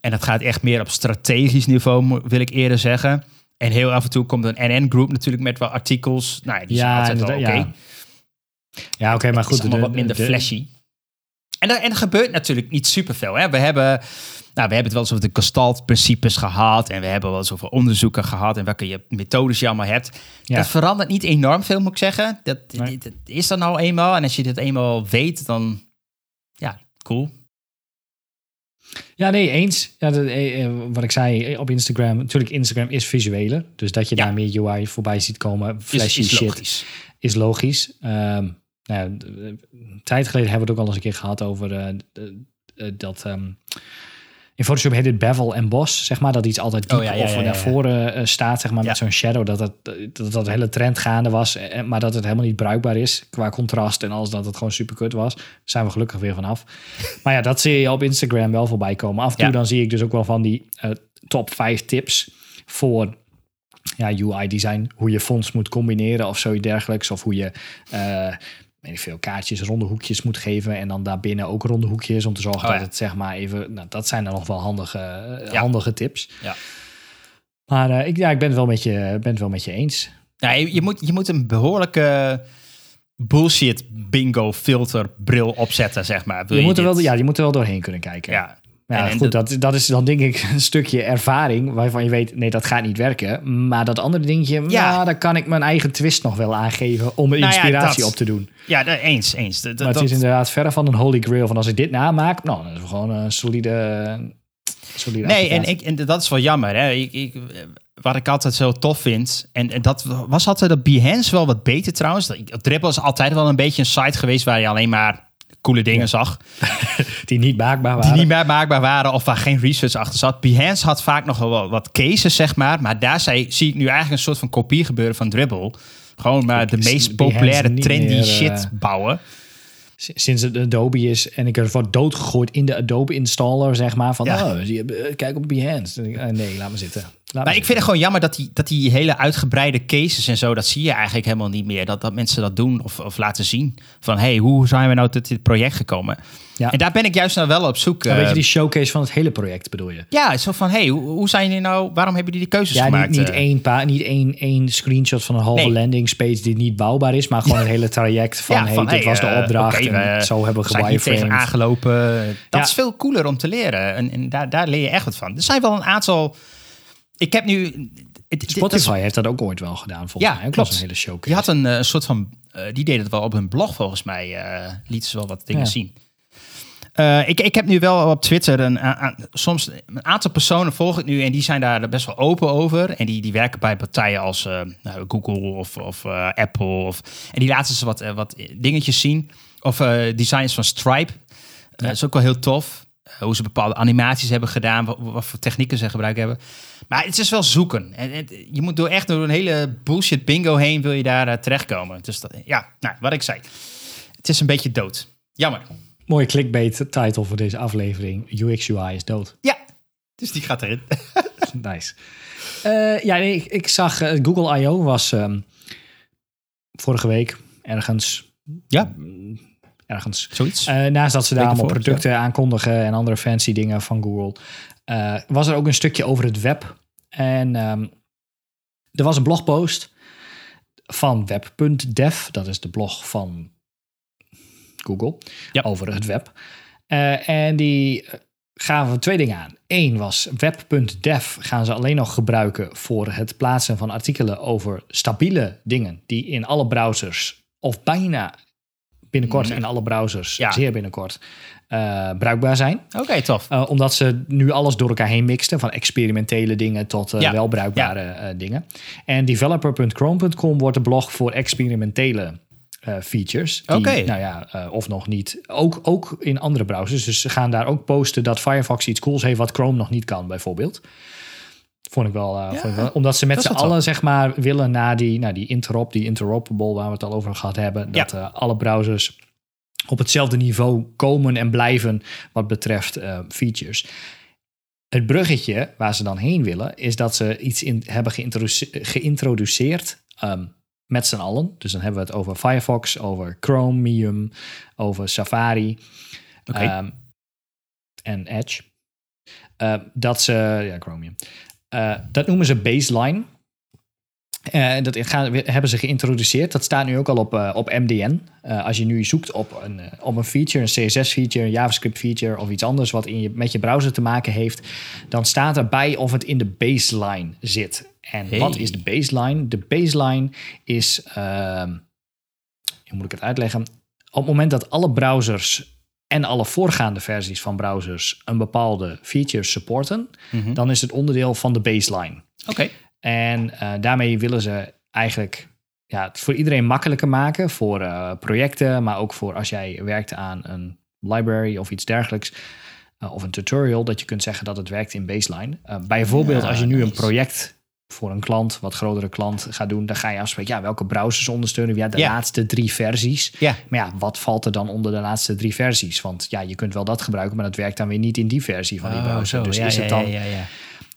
En dat gaat echt meer op strategisch niveau, wil ik eerder zeggen. En heel af en toe komt een NN-groep natuurlijk met wel artikels. Nou, ja, die zijn Ja, altijd wel oké. ja. Ja, oké, maar Het goed. is allemaal de- wat minder de- flashy. En er, en er gebeurt natuurlijk niet superveel. Hè? We, hebben, nou, we hebben het wel eens over de gestalt-principes gehad. En we hebben wel eens over onderzoeken gehad. En welke je methodes je allemaal hebt. Ja. Dat verandert niet enorm veel, moet ik zeggen. Dat, Nee. dat is er nou eenmaal. En als je dit eenmaal weet, dan... Ja, cool. Ja, nee, eens. Ja, eh, eh, wat ik zei eh, op Instagram. Natuurlijk, Instagram is visueler. Dus dat je Ja. daar meer UI voorbij ziet komen. Flashy is shit. logisch. is logisch. Ehm, nou ja, een tijd geleden hebben we het ook al eens een keer gehad over eh, eh, dat. ehm, In Photoshop heet het bevel en boss, zeg maar. Dat iets altijd diep Oh, ja, ja, of naar voren eh, staat, zeg maar, met zo'n shadow. Dat, het, dat dat hele trend gaande was, eh, maar dat het helemaal niet bruikbaar is qua contrast en alles. Dat het gewoon super kut was. Daar zijn we gelukkig weer vanaf. maar ja, dat zie je op Instagram wel voorbij komen. Af en toe dan zie ik dus ook wel van die eh, top 5 tips voor ja, UI-design. Hoe je fonts moet combineren of zoiets dergelijks. Of hoe je... eh, weet ik veel, kaartjes, ronde hoekjes moet geven. En dan daarbinnen ook ronde hoekjes. Om te zorgen Oh, dat ja. het zeg maar even... Nou, dat zijn dan nog wel handige, eh, Ja. handige tips. Ja. Maar eh, ik, ja, ik ben het wel met je, ben het wel met je eens. Ja, je, je moet, je moet een behoorlijke bullshit bingo filter bril opzetten, zeg maar. Wil Je, moet er wel, ja, je moet er wel doorheen kunnen kijken. ja. Ja, En- goed, dat, dat is dan denk ik een stukje ervaring waarvan je weet, nee, dat gaat niet werken. Maar dat andere dingetje, ja. Ja. daar kan ik mijn eigen twist nog wel aangeven om er Nou ja, inspiratie dat- op te doen. Ja, eens, eens. Dat, Maar het dat- is inderdaad verre van een holy grail van als ik dit namaak, nou, dan is gewoon een solide, solide Nee, en, ik, en dat is wel jammer. Hè. Ik, ik, wat ik altijd zo tof vind, en, en dat was altijd op Behance wel wat beter trouwens. Dat- Dribbble is altijd wel een beetje een site geweest waar je alleen maar coole dingen Ja. zag. die niet maakbaar Die waren. niet meer maakbaar waren of waar geen research achter zat. Behance had vaak nog wel wat cases, zeg maar. Maar daar zei, zie ik nu eigenlijk een soort van kopie gebeuren van Dribbble. Gewoon maar de meest populaire, niet trendy meer, shit eh, bouwen. Sinds het Adobe is en ik er wordt doodgegooid in de Adobe installer, zeg maar. Van, Ja. oh, die- eh, kijk op Behance. Eh, nee, laat me zitten. Maar ik vind het gewoon jammer dat die, dat die hele uitgebreide cases en zo, dat zie je eigenlijk helemaal niet meer. Dat, dat mensen dat doen of, of laten zien. Van, hey, hoe zijn we nou tot dit project gekomen? Ja. En daar ben ik juist nou wel op zoek. Een eh, beetje die showcase van het hele project bedoel je? Ja, zo van, hey, hoe, hoe zijn jullie nou, waarom hebben jullie die keuzes Ja, gemaakt? niet, niet, eh? één, pa, niet één, één screenshot van een halve Nee. landingspage die niet bouwbaar is, maar gewoon het hele traject van, Ja, hey, van, dit hey, was de eh, opdracht en we zo hebben we tegen gewireframed. aangelopen. Dat is veel cooler om te leren. En, en daar, daar leer je echt wat van. Er zijn wel een aantal... Ik heb nu... het- het- dat is- Spotify heeft dat ook ooit wel gedaan, volgens Ja, mij. Klopt. een hele showcase. Die had een eh, soort van. eh, die deed het wel op hun blog volgens mij. eh lieten ze wel wat dingen Ja. zien. Ik, ik heb nu wel op Twitter een, a- a- soms een aantal personen volg ik nu en die zijn daar best wel open over. En die, die werken bij partijen als nou, Google of, of Apple. Of, en die laten ze wat, wat dingetjes zien. Of designs van Stripe. Dat is ook wel heel tof. Hoe ze bepaalde animaties hebben gedaan. Wat, wat voor technieken ze gebruikt hebben. Maar het is wel zoeken. En je moet door echt door een hele bullshit bingo heen wil je daar eh, terechtkomen. Dus dat, ja, nou, wat ik zei. Het is een beetje dood. Jammer. Mooie clickbait title voor deze aflevering. UX UI is dood. Ja, dus die gaat erin. nice. Eh, ja, nee, ik, ik zag eh, Google I.O. was ehm, vorige week ergens. Ja. Ergens. Zoiets. Eh, naast dat ze daar allemaal voor, producten aankondigen en andere fancy dingen van Google, eh, was er ook een stukje over het web. En ehm, er was een blogpost van web.dev, dat is de blog van Google, Ja. over het web. Eh, en die gaven twee dingen aan. Eén was web.dev gaan ze alleen nog gebruiken voor het plaatsen van artikelen over stabiele dingen die in alle browsers of bijna binnenkort in alle browsers, Ja. zeer binnenkort, eh, bruikbaar zijn. Oké, tof. Uh, omdat ze nu alles door elkaar heen mixten, van experimentele dingen tot uh, Ja, wel bruikbare dingen. En developer.chrome.com wordt de blog voor experimentele uh, features. Oké. Nou ja, uh, of nog niet. Ook, ook in andere browsers. Dus ze gaan daar ook posten dat Firefox iets cools heeft wat Chrome nog niet kan, bijvoorbeeld. Vond ik wel, uh, Ja, vond ik wel omdat ze met z'n allen zeg maar willen naar die, nou, die interop, die interoperable waar we het al over gehad hebben. Dat Ja. uh, alle browsers op hetzelfde niveau komen en blijven wat betreft uh, features. Het bruggetje waar ze dan heen willen, is dat ze iets in, hebben geïntroduce geïntroduceerd um, met z'n allen. Dus dan hebben we het over Firefox, over Chromium, over Safari um, en Edge. Uh, dat ze, ja, Chromium. Uh, dat noemen ze baseline. Uh, dat gaan, hebben ze geïntroduceerd. Dat staat nu ook al op, uh, op MDN. Uh, als je nu zoekt op een, op een feature, een CSS-feature, een JavaScript-feature of iets anders wat in je, met je browser te maken heeft, dan staat erbij of het in de baseline zit. En Hey. wat is de baseline? De baseline is, ehm, hoe moet ik het uitleggen? Op het moment dat alle browsers en alle voorgaande versies van browsers een bepaalde feature supporten, Mhm. dan is het onderdeel van de baseline. Oké. En uh, daarmee willen ze eigenlijk ja, het voor iedereen makkelijker maken. Voor uh, projecten, maar ook voor als jij werkt aan een library of iets dergelijks. eh, of een tutorial dat je kunt zeggen dat het werkt in baseline. Bijvoorbeeld Ja, als je nu een project voor een klant, wat grotere klant gaat doen, dan ga je afspreken, ja, welke browsers ondersteunen? Ja, de Ja. laatste drie versies. Ja, Maar ja, wat valt er dan onder de laatste drie versies? Want ja, je kunt wel dat gebruiken, maar dat werkt dan weer niet in die versie van die Oh, browser. zo. Dus ja, is het dan. ja, ja, ja.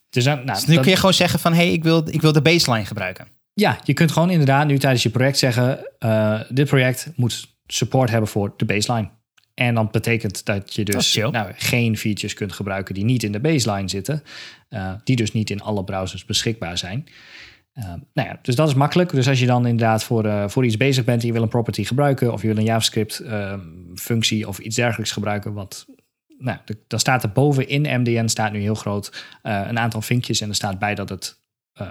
Dus dan, nou, Dus nu dat- kun je gewoon zeggen van, hé, hey, ik, wil, ik wil de baseline gebruiken. ja, je kunt gewoon inderdaad nu tijdens je project zeggen: eh, dit project moet support hebben voor de baseline. En dan betekent dat je Dat dus nou, geen features kunt gebruiken die niet in de baseline zitten, eh, die dus niet in alle browsers beschikbaar zijn. Eh, nou ja, dus dat is makkelijk. Dus als je dan inderdaad voor, eh, voor iets bezig bent en je wil een property gebruiken, of je wil een JavaScript eh, functie of iets dergelijks gebruiken, wat nou, de- dan staat er boven in MDN staat nu heel groot een aantal vinkjes en er staat bij dat het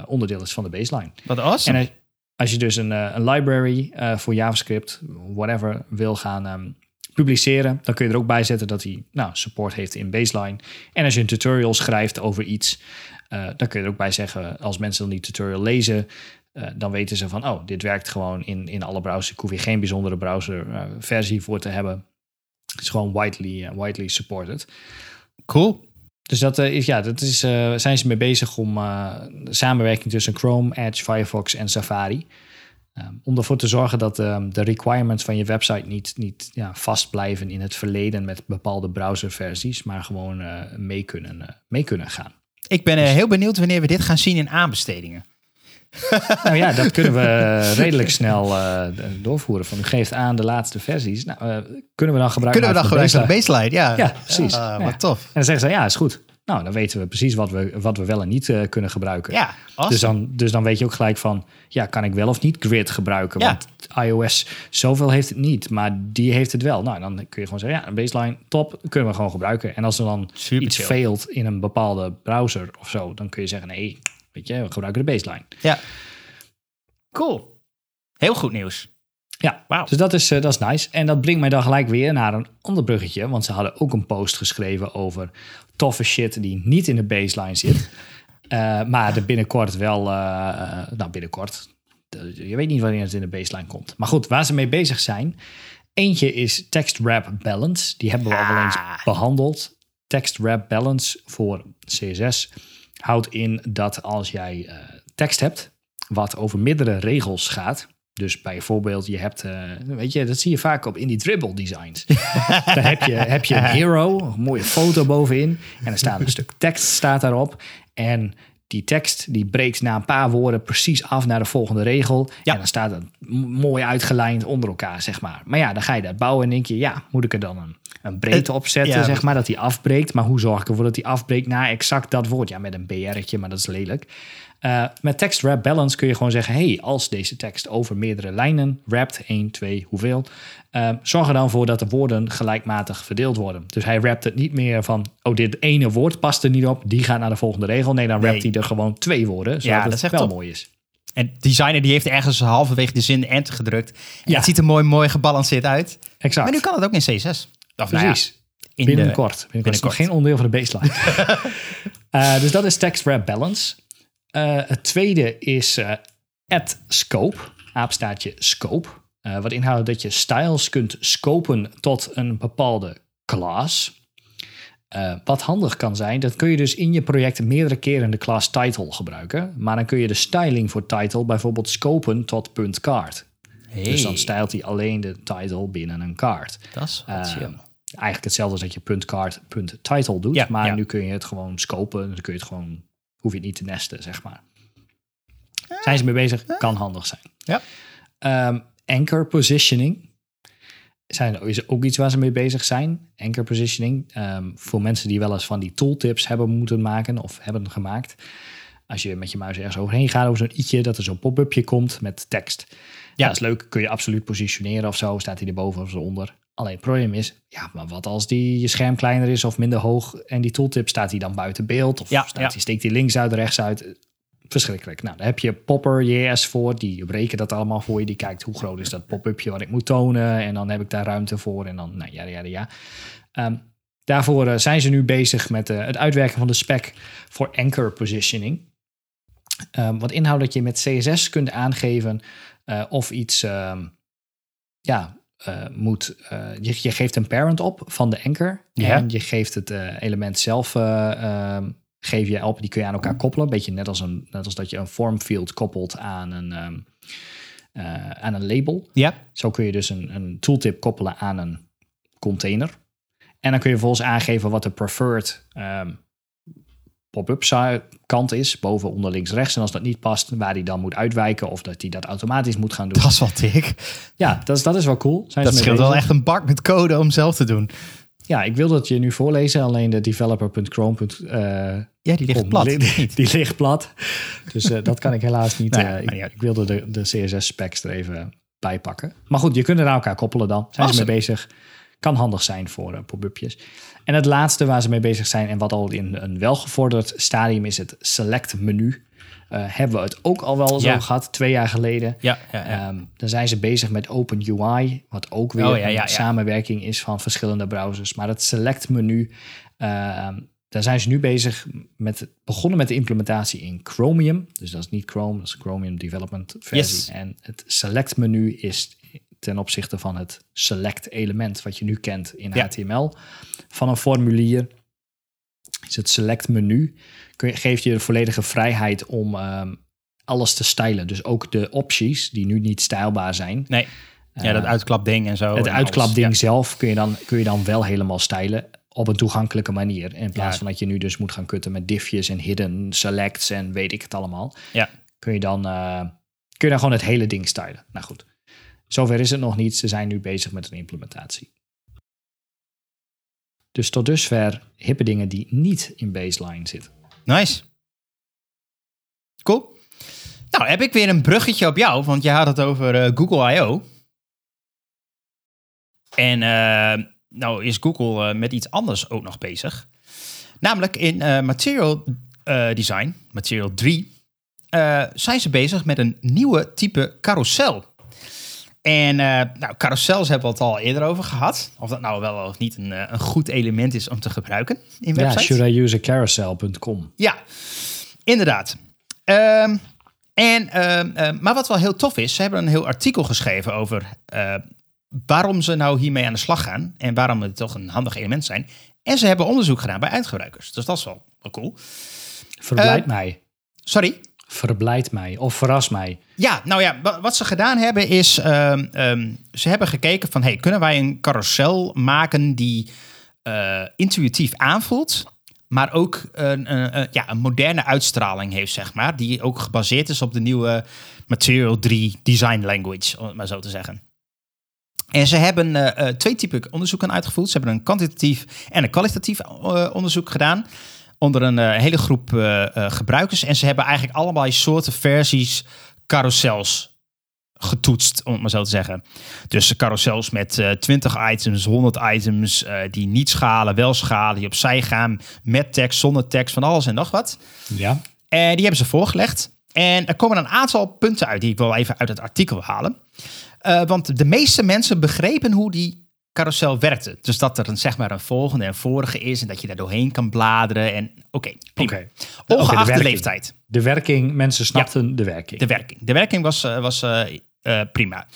onderdeel is van de baseline. Wat awesome. En als- als je dus een, een library voor JavaScript, whatever, wil gaan ehm, publiceren, dan kun je er ook bij zetten dat hij nou, support heeft in baseline. En als je een tutorial schrijft over iets, eh, dan kun je er ook bij zeggen, als mensen dan die tutorial lezen, eh, dan weten ze van, oh, dit werkt gewoon in, in alle browsers. Ik hoef hier geen bijzondere browserversie versie voor te hebben. Het is gewoon widely, eh, widely supported. cool. Dus dat eh, is, ja, dat is, eh, zijn ze mee bezig om eh, samenwerking tussen Chrome, Edge, Firefox en Safari. Ehm, om ervoor te zorgen dat ehm, de requirements van je website niet, niet ja, vast blijven in het verleden met bepaalde browserversies, maar gewoon eh, mee, kunnen, eh, mee kunnen gaan. Ik ben eh, heel benieuwd wanneer we dit gaan zien in aanbestedingen. nou ja, dat kunnen we redelijk snel doorvoeren. Van u geeft aan de laatste versies. Nou, kunnen we dan gebruiken Kunnen we dan gebruiken van de baseline? Ja, Ja, precies. Ah, Ja. Wat tof. En dan zeggen ze, ja, is goed. Nou, dan weten we precies wat we, wat we wel en niet eh, kunnen gebruiken. Ja, awesome. Dus dan, dus dan weet je ook gelijk van, ja, kan ik wel of niet grid gebruiken? Ja. Want iOS zoveel heeft het niet, maar die heeft het wel. Nou, dan kun je gewoon zeggen, ja, een baseline, top, kunnen we gewoon gebruiken. En als er dan Super iets failt in een bepaalde browser of zo, dan kun je zeggen, nee, weet je, we gebruiken de baseline. Ja. Cool. Heel goed nieuws. Ja, Wauw. dus dat is, eh, dat is nice. En dat brengt mij dan gelijk weer naar een ander bruggetje. Want ze hadden ook een post geschreven over toffe shit die niet in de baseline zit. Eh, maar er binnenkort wel, eh, nou binnenkort, je weet niet wanneer het in de baseline komt. Maar goed, waar ze mee bezig zijn. Eentje is text wrap balance. Die hebben we al wel eens Ah. behandeld. Text wrap balance voor CSS houdt in dat als jij tekst hebt wat over meerdere regels gaat. Dus bijvoorbeeld, je hebt, eh, weet je, dat zie je vaak op in die dribble designs. Dan heb je, heb je een hero, een mooie foto bovenin. En er staat een stuk tekst staat daarop. En die tekst die breekt na een paar woorden precies af naar de volgende regel. Ja. En dan staat het mooi uitgelijnd onder elkaar, zeg maar. Maar ja, dan ga je dat bouwen en denk je, ja, moet ik er dan een, een breedte op zetten, ja. zeg maar, dat die afbreekt. Maar hoe zorg ik ervoor dat die afbreekt naar exact dat woord? Ja, met een BR'tje, maar dat is lelijk. Eh, met text wrap balance kun je gewoon zeggen: hey, als deze tekst over meerdere lijnen wrapt, 1, 2, hoeveel, eh, zorg er dan voor dat de woorden gelijkmatig verdeeld worden. Dus hij wrapt het niet meer van: oh, dit ene woord past er niet op, die gaat naar de volgende regel. Nee, dan Nee. rapt hij er gewoon twee woorden, zodat Ja, dat het echt wel top. mooi is. En de designer die heeft ergens halverwege de zin enter gedrukt. En Ja. Het ziet er mooi, mooi gebalanceerd uit. Exact. Maar nu kan het ook in C6. Of, nou ja, Precies. in binnenkort. de- binnenkort. is nog geen onderdeel van de baseline. Eh, dus dat is text wrap balance. Eh, het tweede is eh add scope. Aapstaartje scope. Eh, wat inhoudt dat je styles kunt scopen tot een bepaalde class. Wat handig kan zijn, dat kun je dus in je project meerdere keren de class title gebruiken. Maar dan kun je de styling voor title bijvoorbeeld scopen tot punt card. Hey, Dus dan stijlt hij alleen de title binnen een card. dat is wat eigenlijk hetzelfde als dat je punt card, punt title doet. Ja, maar ja. nu kun je het gewoon scopen. Dan kun je het gewoon, hoef je niet te nesten, zeg maar. Zijn ze mee bezig? Kan handig zijn. Ja. Ehm, anchor positioning. Zijn, is ook iets waar ze mee bezig zijn. Anchor positioning. Ehm, voor mensen die wel eens van die tooltips hebben moeten maken of hebben gemaakt. Als je met je muis ergens overheen gaat over zo'n i'tje, dat er zo'n pop-upje komt met tekst. Ja, dat is leuk. Kun je absoluut positioneren of zo. Staat hij erboven of eronder. Alleen het probleem is, ja, maar wat als die je scherm kleiner is of minder hoog en die tooltip staat hij dan buiten beeld of Ja, staat ja. Die, steekt hij links uit, rechts uit. Verschrikkelijk. Nou, daar heb je Popper JS voor. Die rekent dat allemaal voor je. Die kijkt hoe groot is dat pop-upje wat ik moet tonen. En dan heb ik daar ruimte voor. En dan, nou ja, ja, ja. Ehm, daarvoor eh, zijn ze nu bezig met eh, het uitwerken van de spec voor anchor positioning. Ehm, wat inhoudt dat je met CSS kunt aangeven eh, of iets, ehm, ja, eh, moet, eh, je, je geeft een parent op van de anchor. Ja. En je geeft het eh, element zelf, eh, ehm, geef je op, die kun je aan elkaar koppelen. Een beetje net als, een, net als dat je een form field koppelt aan een, ehm, eh, aan een label. Ja. Zo kun je dus een, een tooltip koppelen aan een container. En dan kun je vervolgens aangeven wat de preferred ehm, pop-up kant is. Boven, onder, links, rechts. En als dat niet past, waar die dan moet uitwijken. Of dat hij dat automatisch moet gaan doen. Dat is wel dik. Ja, dat is, dat is wel cool. Zijn Dat scheelt wel echt een bak met code om zelf te doen. Ja, ik wil dat je nu voorlezen. Alleen de developer.chrome. eh, Ja, die ligt plat. Die ligt plat. Dus eh, dat kan ik helaas niet. Nou ja, eh, ik, wilde de, de CSS-specs er even bij pakken. Maar goed, je kunt het aan elkaar koppelen dan. Zijn ze mee bezig. Kan handig zijn voor eh, pop-upjes. En het laatste waar ze mee bezig zijn... en wat al in een welgevorderd stadium is het select menu. Eh, hebben we het ook al wel Ja. over gehad, twee jaar geleden. Ja, ja, ja. Ehm, dan zijn ze bezig met Open UI, wat ook weer Oh, een samenwerking is van verschillende browsers. Maar het select menu, ehm, daar zijn ze nu bezig met, begonnen met de implementatie in Chromium. Dus dat is niet Chrome, dat is Chromium Development versie. Yes. En het select menu is ten opzichte van het select element, wat je nu kent in Ja. HTML, van een formulier. Is het select menu, kun je, geeft je de volledige vrijheid om ehm, alles te stylen. Dus ook de opties die nu niet stijlbaar zijn. nee. Ja, dat Eh, uitklapding en zo. het en uitklapding zelf kun je, dan, kun je dan wel helemaal stylen op een toegankelijke manier. In plaats Ja. van dat je nu dus moet gaan kutten met diffjes en hidden selects en weet ik het allemaal. Ja. Kun je dan, eh, kun je dan gewoon het hele ding stylen. Nou goed, zover is het nog niet. Ze zijn nu bezig met een implementatie. Dus tot dusver hippe dingen die niet in baseline zitten. Nice. Cool. Nou, heb ik weer een bruggetje op jou, want je had het over eh, Google I.O. En eh, nou is Google eh, met iets anders ook nog bezig. Namelijk in Material Design, Material 3, eh, zijn ze bezig met een nieuwe type carousel. En eh, nou, carousels hebben we het al eerder over gehad. Of dat nou wel of niet een, eh, een goed element is om te gebruiken in Ja, websites. should I use a carousel.com? Ja, inderdaad. Ehm, en, ehm, maar wat wel heel tof is, ze hebben een heel artikel geschreven over waarom ze nou hiermee aan de slag gaan en waarom het toch een handig element zijn. En ze hebben onderzoek gedaan bij eindgebruikers. Dus dat is wel, wel cool. Verblijd Eh, mij. Sorry? Verblijd mij. Of verras mij. Ja, nou ja, wa- wat ze gedaan hebben is, ehm, ehm, ze hebben gekeken van, hey, kunnen wij een carousel maken die eh, intuïtief aanvoelt, maar ook een, ja, een moderne uitstraling heeft, zeg maar, die ook gebaseerd is op de nieuwe Material 3 Design Language, om het maar zo te zeggen. En ze hebben eh, eh, twee typen onderzoeken uitgevoerd. Ze hebben een kwantitatief en een kwalitatief onderzoek gedaan onder een eh, hele groep eh, eh, gebruikers. En ze hebben eigenlijk allebei soorten versies carousels getoetst, om het maar zo te zeggen. Dus carousels met eh 20 items, 100 items, die niet schalen, wel schalen, die opzij gaan, met tekst, zonder tekst, van alles en nog wat. Ja. En die hebben ze voorgelegd. En er komen een aantal punten uit die ik wel even uit het artikel wil halen. Want de meeste mensen begrepen hoe die carousel werkte. Dus dat er een, zeg maar een volgende en vorige is en dat je daar doorheen kan bladeren. En oké, prima. Oké. Ongeacht de werking. leeftijd. De werking, mensen snapten de werking. De werking. De werking was, eh, was eh, eh, prima.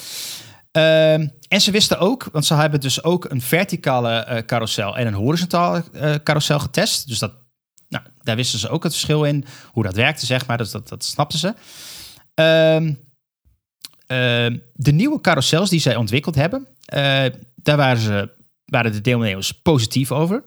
Ehm, en ze wisten ook, want ze hebben dus ook een verticale carousel en een horizontale carousel getest. Dus dat, nou, daar wisten ze ook het verschil in, hoe dat werkte, zeg maar. Dus dat, dat snapten ze. Ehm, de nieuwe carousels die zij ontwikkeld hebben, eh, daar waren, ze, waren de deelnemers positief over.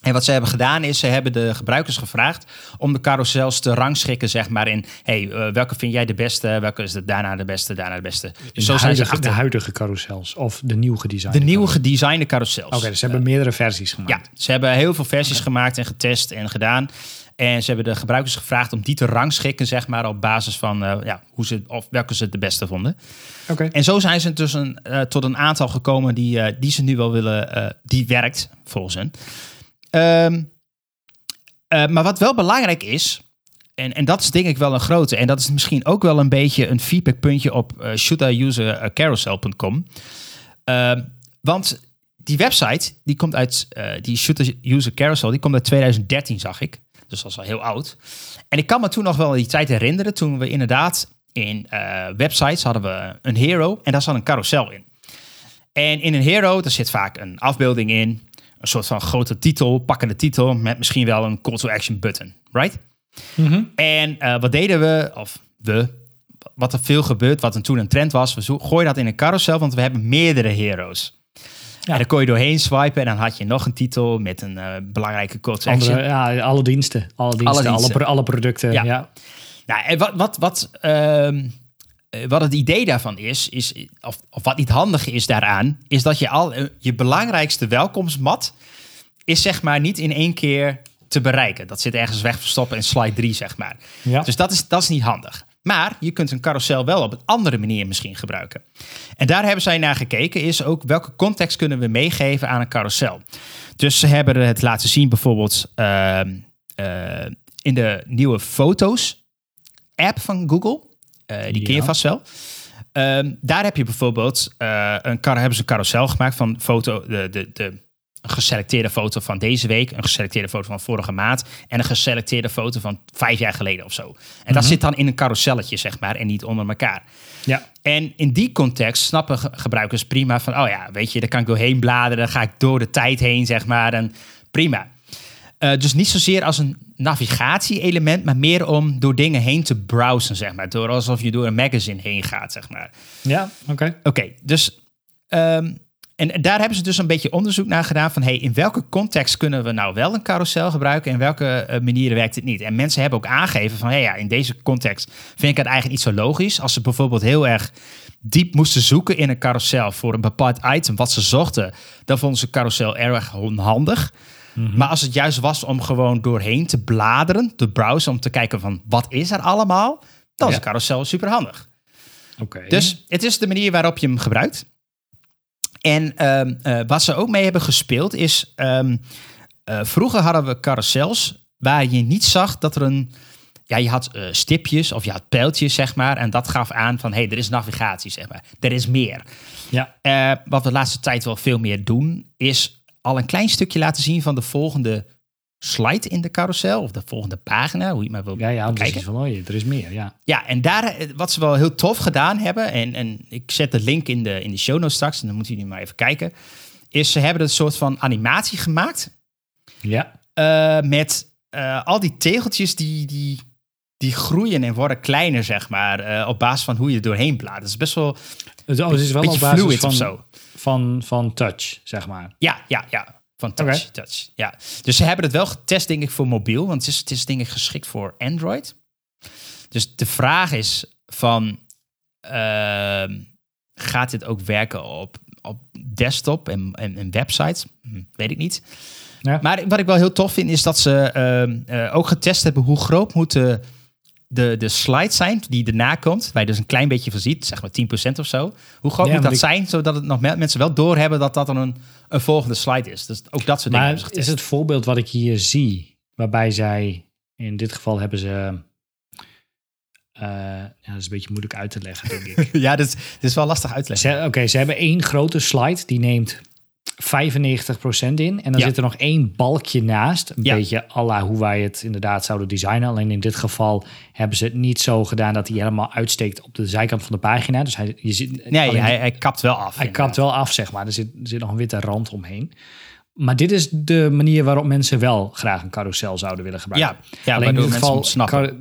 En wat ze hebben gedaan is, ze hebben de gebruikers gevraagd om de carousels te rangschikken, zeg maar, in hey, eh, welke vind jij de beste, welke is de, daarna de beste, daarna de beste. Dus de, zo zijn ze huidige, achter de huidige carousels of de nieuw gedesigned. de nieuwe gedesignde carousels. Oké, dus ze hebben meerdere versies gemaakt. Ja, ze hebben heel veel versies gemaakt en getest en gedaan. En ze hebben de gebruikers gevraagd om die te rangschikken, zeg maar, op basis van eh, ja, hoe ze, of welke ze het beste vonden. Oké. En zo zijn ze dus een, eh, tot een aantal gekomen die, eh, die ze nu wel willen, die werkt volgens hen. Ehm, eh, maar wat wel belangrijk is, en, en dat is denk ik wel een grote, en dat is misschien ook wel een beetje een feedbackpuntje op uh, shouldIusecarousel.com. Ehm, want die website, die komt uit, die Carousel, die komt uit 2013, zag ik. Dus dat is al heel oud. En ik kan me toen nog wel die tijd herinneren, toen we inderdaad in uh, websites hadden we een hero en daar zat een carousel in. En in een hero, daar zit vaak een afbeelding in. Een soort van grote titel, pakkende titel. Met misschien wel een call to action button. Right? En eh, wat deden we? Of we. Wat er veel gebeurt, wat toen een trend was. We gooien dat in een carousel, want we hebben meerdere heroes. Ja. En dan kon je doorheen swipen en dan had je nog een titel met een eh, belangrijke call to action. Andere, ja, alle diensten. Alle diensten, alle, diensten. alle producten. Ja. Ja. Nou, en wat, wat, wat, ehm, eh, wat het idee daarvan is, is of, of wat niet handig is daaraan, is dat je al eh, je belangrijkste welkomstmat is zeg maar niet in één keer te bereiken. Dat zit ergens weg verstoppen in slide 3, zeg maar. Ja. Dus dat is, dat is niet handig. Maar je kunt een carousel wel op een andere manier misschien gebruiken. En daar hebben zij naar gekeken, is ook welke context kunnen we meegeven aan een carousel. Dus ze hebben het laten zien bijvoorbeeld ehm, eh, in de nieuwe foto's app van Google. Eh, die ken je Ja. vast wel. Ehm, daar heb je bijvoorbeeld eh, een hebben ze een carousel gemaakt van foto, de, de, de, een geselecteerde foto van deze week, een geselecteerde foto van vorige maand en een geselecteerde foto van vijf jaar geleden of zo. En dat zit dan in een carouselletje, zeg maar, en niet onder elkaar. ja. En in die context snappen ge- gebruikers prima van, oh ja, weet je, daar kan ik doorheen bladeren, dan ga ik door de tijd heen, zeg maar, en prima. Eh, dus niet zozeer als een navigatie-element, maar meer om door dingen heen te browsen, zeg maar. Door alsof je door een magazine heen gaat, zeg maar. Ja, oké. Oké, dus. ehm, en daar hebben ze dus een beetje onderzoek naar gedaan van hey, in welke context kunnen we nou wel een carousel gebruiken en welke eh, manieren werkt het niet. En mensen hebben ook aangegeven van hey, ja, in deze context vind ik het eigenlijk niet zo logisch. Als ze bijvoorbeeld heel erg diep moesten zoeken in een carousel voor een bepaald item wat ze zochten, dan vonden ze carousel erg onhandig. Maar als het juist was om gewoon doorheen te bladeren, te browsen, om te kijken van wat is er allemaal, dan is een carousel super handig. Oké. Dus het is de manier waarop je hem gebruikt. En ehm, eh, wat ze ook mee hebben gespeeld is... ehm, eh, vroeger hadden we carousels waar je niet zag dat er een... Ja, je had eh, stipjes of je had pijltjes, zeg maar. En dat gaf aan van, hé, hey, er is navigatie, zeg maar. Er is meer. ja. Wat we de laatste tijd wel veel meer doen, is al een klein stukje laten zien van de volgende slide in de carousel. Of de volgende pagina, hoe je maar wil Ja, ja, kijken. het van, oh, er is meer, ja. Ja, en daar, eh, wat ze wel heel tof gedaan hebben, en, en ik zet de link in de, in de show notes straks, en dan moeten jullie maar even kijken, is ze hebben een soort van animatie gemaakt Ja, eh, met eh, al die tegeltjes die, die, die groeien en worden kleiner, zeg maar, op basis van hoe je er doorheen blaast. Dat is best wel het, oh, het is wel op basis van, zo. Van, van touch, zeg maar. Ja, ja, ja. Van touch, touch. Ja. Dus ze hebben het wel getest, denk ik, voor mobiel. Want het is, het is denk ik geschikt voor Android. Dus de vraag is van... ehm, gaat dit ook werken op, op desktop en, en, en websites? Hm, weet ik niet. Ja. Maar wat ik wel heel tof vind, is dat ze ehm, eh, ook getest hebben... hoe groot moeten de, de slides zijn die erna komt... waar je dus een klein beetje van ziet, zeg maar 10% of zo. Hoe groot Ja, moet maar dat ik- zijn, zodat het nog me- mensen wel doorhebben... dat dat dan een, een volgende slide is. Dus ook dat soort dingen hebben Maar is het voorbeeld wat ik hier zie, waarbij zij, in dit geval hebben ze, eh, ja, dat is een beetje moeilijk uit te leggen, denk ik. Ja, dit, dit is wel lastig uitleggen. Ze- Oké, ze hebben één grote slide, die neemt 95% in. En dan Ja. zit er nog één balkje naast. Een Ja. beetje à la hoe wij het inderdaad zouden designen. Alleen in dit geval hebben ze het niet zo gedaan dat hij helemaal uitsteekt op de zijkant van de pagina. Dus hij, je ziet, Nee, alleen- hij, hij kapt wel af. hij kapt wel af, zeg maar. Er zit, er zit nog een witte rand omheen. Maar dit is de manier waarop mensen wel graag een carousel zouden willen gebruiken. Ja, ja Alleen in dit geval,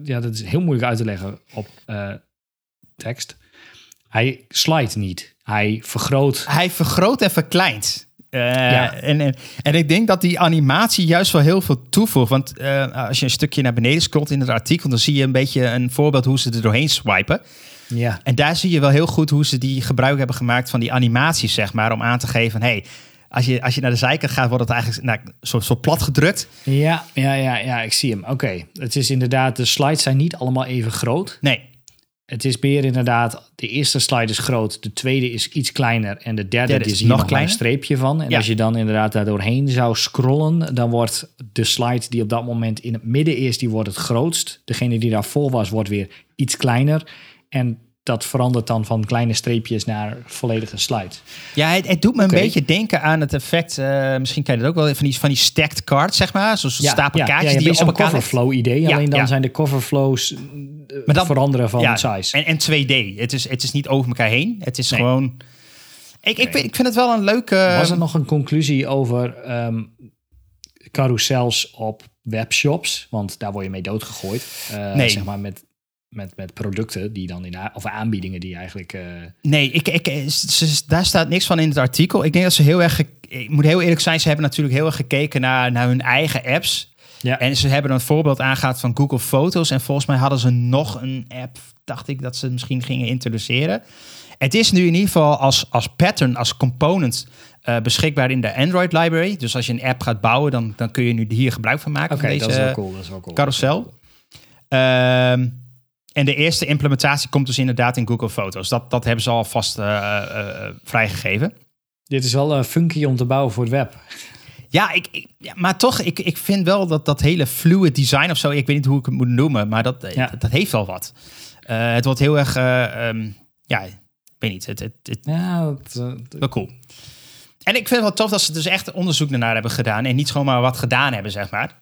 ja, dat is heel moeilijk uit te leggen op eh, tekst. Hij slijt niet. Hij vergroot. Hij vergroot en verkleint. Eh, Ja. en, en, en ik denk dat die animatie juist wel heel veel toevoegt. Want eh, als je een stukje naar beneden scrolt in het artikel, dan zie je een beetje een voorbeeld hoe ze er doorheen swipen. Ja, En daar zie je wel heel goed hoe ze die gebruik hebben gemaakt van die animaties, zeg maar, om aan te geven: hey, als je, als je naar de zijkant gaat, wordt het eigenlijk nou, zo, zo plat gedrukt. ja, ja, ja, ja ik zie hem. Oké, het is inderdaad, de slides zijn niet allemaal even groot. Nee, Het is meer inderdaad, de eerste slide is groot, de tweede is iets kleiner en de derde, is je nog een kleiner. streepje van. En Ja. als je dan inderdaad daar doorheen zou scrollen, dan wordt de slide die op dat moment in het midden is, die wordt het grootst. Degene die daarvoor was, wordt weer iets kleiner. En dat verandert dan van kleine streepjes naar volledige slide. Ja, het, het doet me een beetje denken aan het effect. eh, misschien ken je dat ook wel van die, van die stacked cards, zeg maar. Zo'n stapel kaartjes ja, die je je op elkaar coverflow idee. Ja, alleen dan ja. zijn de coverflows eh, Maar veranderen van Ja, size. En, en 2D. Het is, het is niet over elkaar heen. Het is Nee. gewoon. Ik, ik, vind- ik vind het wel een leuke... Was er nog een conclusie over ehm, carousels op webshops? Want daar word je mee doodgegooid. Eh, Nee. Zeg maar met, met, met producten die dan in... Of aanbiedingen die eigenlijk... eh, Nee, ik, ik, ze- ze- daar staat niks van in het artikel. Ik denk dat ze heel erg... Ik moet heel eerlijk zijn, ze hebben natuurlijk heel erg gekeken naar, naar hun eigen apps. ja. En ze hebben een voorbeeld aangehaald van Google Foto's. En volgens mij hadden ze nog een app, dacht ik, dat ze misschien gingen introduceren. Het is nu in ieder geval als, als pattern, als component eh, beschikbaar in de Android library. Dus als je een app gaat bouwen, dan, dan kun je nu hier gebruik van maken. Oké, dat is wel cool. Dat is wel cool. carousel. Ehm, en de eerste implementatie komt dus inderdaad in Google Foto's. Dat, dat hebben ze alvast eh eh, eh, vrijgegeven. Dit is wel funky om te bouwen voor het web. Ja, ik, maar toch, ik, ik vind wel dat dat hele fluid design of zo, ik weet niet hoe ik het moet noemen, maar dat, Ja. dat, dat heeft wel wat. Het wordt heel erg, eh, ehm, ja, ik weet niet, het, het, het Ja, eh, wel cool. En ik vind het wel tof dat ze dus echt onderzoek ernaar hebben gedaan en niet gewoon maar wat gedaan hebben, zeg maar.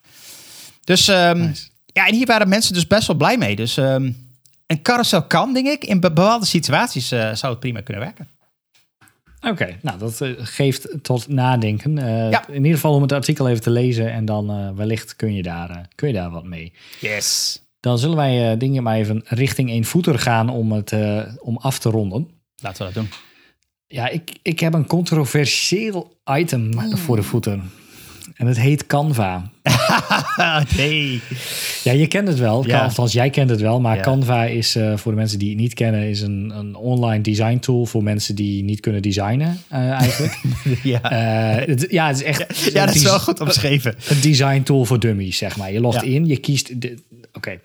Dus ehm, nice. Ja, en hier waren mensen dus best wel blij mee. Dus ehm, een carousel kan, denk ik, in be- bepaalde situaties eh, zou het prima kunnen werken. Oké, nou dat eh, geeft tot nadenken. Eh, Ja. In ieder geval om het artikel even te lezen en dan wellicht kun je, daar, kun je daar wat mee. Yes. Dan zullen wij dingen maar even richting een voeter gaan om het om af te ronden. Laten we dat doen. Ja, ik, ik heb een controversieel item voor de voeten. En het heet Canva. nee. Ja, je kent het wel. Ja. Althans, jij kent het wel. Maar Ja. Canva is, eh, voor de mensen die het niet kennen, is een, een online design tool voor mensen die niet kunnen designen, eh, eigenlijk. Ja. Eh, het, ja, het is echt. ja, dat is wel goed omschreven. Een design tool voor dummies, zeg maar. Je logt Ja. in, je kiest. Oké.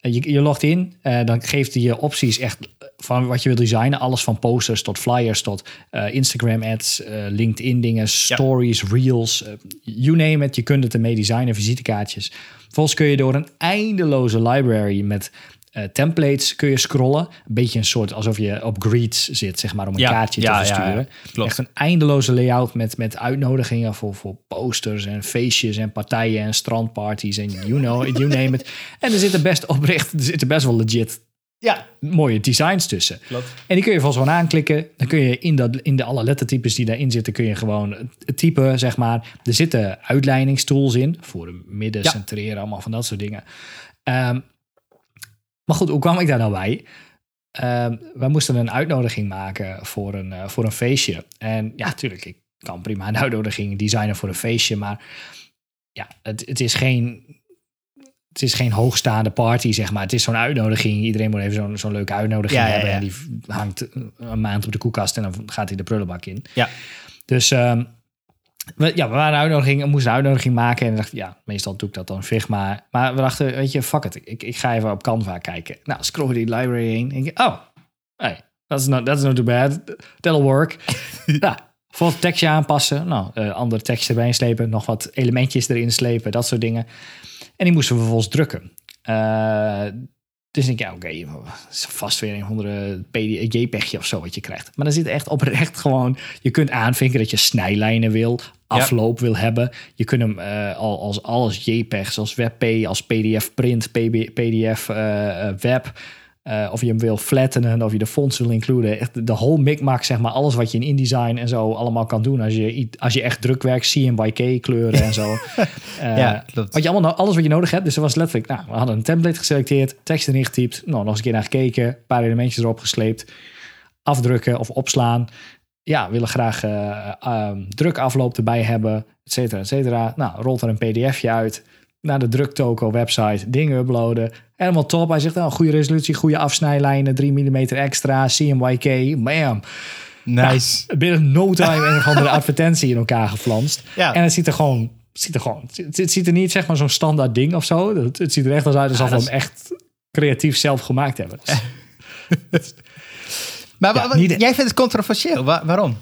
Je, je logt in, dan geeft hij je opties echt van wat je wil designen. Alles van posters tot flyers tot eh, Instagram ads, eh, LinkedIn dingen, stories, reels, eh, you name it. Je kunt het ermee designen, visitekaartjes. Vervolgens kun je door een eindeloze library met templates kun je scrollen. Een beetje een soort alsof je op Greets zit, zeg maar, om een Ja, kaartje ja, te ja, ja. versturen. Klopt. Echt een eindeloze layout met, met uitnodigingen voor, voor posters en feestjes en partijen en strandparties en you know, it, you name it. En er zitten best oprecht, er zitten best wel legit Ja, mooie designs tussen. klopt. En die kun je volgens gewoon aanklikken. Dan kun je in, dat, in de alle lettertypes die daarin zitten, kun je gewoon typen, zeg maar. Er zitten uitlijningstools in voor midden, Ja. centreren, allemaal van dat soort dingen. Ehm, maar goed, hoe kwam ik daar nou bij? Ehm wij moesten een uitnodiging maken voor een, eh, voor een feestje. En ja, natuurlijk, ik kan prima een uitnodiging designen voor een feestje. Maar ja, het, het is geen het is geen hoogstaande party, zeg maar. Het is zo'n uitnodiging. Iedereen moet even zo'n zo'n leuke uitnodiging Ja, hebben. ja. En die hangt een maand op de koelkast en dan gaat hij de prullenbak in. Ja. Dus ehm, we, ja, we waren een uitnodiging, we moesten een uitnodiging maken. En we dachten, ja, meestal doe ik dat dan Figma. Maar we dachten, weet je, fuck it. Ik, ik ga even op Canva kijken. Nou, scroll die library heen. En ik, oh, hey, that's not, that's not too bad. That'll work. nou, tekstje aanpassen. Nou, eh, andere tekst erbij slepen. Nog wat elementjes erin slepen. Dat soort dingen. En die moesten we vervolgens drukken. Eh, dus denk ik, ja, oké, het is vast weer een andere PD, JPEGje of zo wat je krijgt. Maar dan zit echt oprecht gewoon, je kunt aanvinken dat je snijlijnen wil, afloop wil hebben. Je kunt hem eh, al als alles JPEGs, als WebP, als PDF print, PB, PDF eh, web. Eh, of je hem wil flattenen, of je de fonts wil includen. Echt de whole micmac, zeg maar. Alles wat je in InDesign en zo allemaal kan doen. Als je, als je echt drukwerk, CMYK kleuren en zo. Eh, Ja, klopt. Wat je allemaal, alles wat je nodig hebt. Dus er was letterlijk, nou, we hadden een template geselecteerd, tekst erin getypt, nou, nog eens een keer naar gekeken, een paar elementjes erop gesleept, afdrukken of opslaan. Ja, willen graag ehm, drukafloop erbij hebben, et cetera, et cetera. Nou, rolt er een pdfje uit naar de druktoko website, dingen uploaden. Helemaal top. Hij zegt, nou, goede resolutie, goede afsnijlijnen, 3 mm extra, CMYK, bam. Nice. Binnen no time een of andere advertentie in elkaar geflanst. Ja. En het ziet er gewoon, het ziet er gewoon, het, het ziet er niet zeg maar zo'n standaard ding of zo. Het, het ziet er echt als uit alsof Ja, we hem echt creatief zelf gemaakt hebben. Dus, Maar Ja, wa- wa- niet- jij vindt het controversieel. Wa- waarom?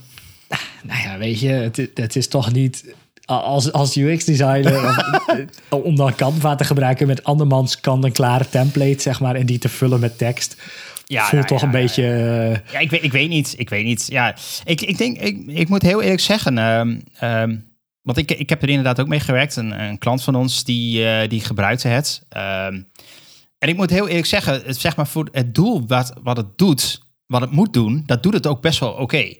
nou ja, weet je, het, het is toch niet als, als UX-designer om, om dan Canva te gebruiken met andermans kant-en-klare template, zeg maar, en die te vullen met tekst. Ja, voelt nou toch ja, een ja, beetje. eh, Ja, ik weet, ik weet niet. Ik weet niet. Ja, ik, ik denk, ik, ik moet heel eerlijk zeggen. ehm, ehm, want ik, ik heb er inderdaad ook mee gewerkt. Een, een klant van ons die, eh, die gebruikte het. Ehm, en ik moet heel eerlijk zeggen, het, zeg maar voor het doel wat, wat het doet, wat het moet doen, dat doet het ook best wel oké.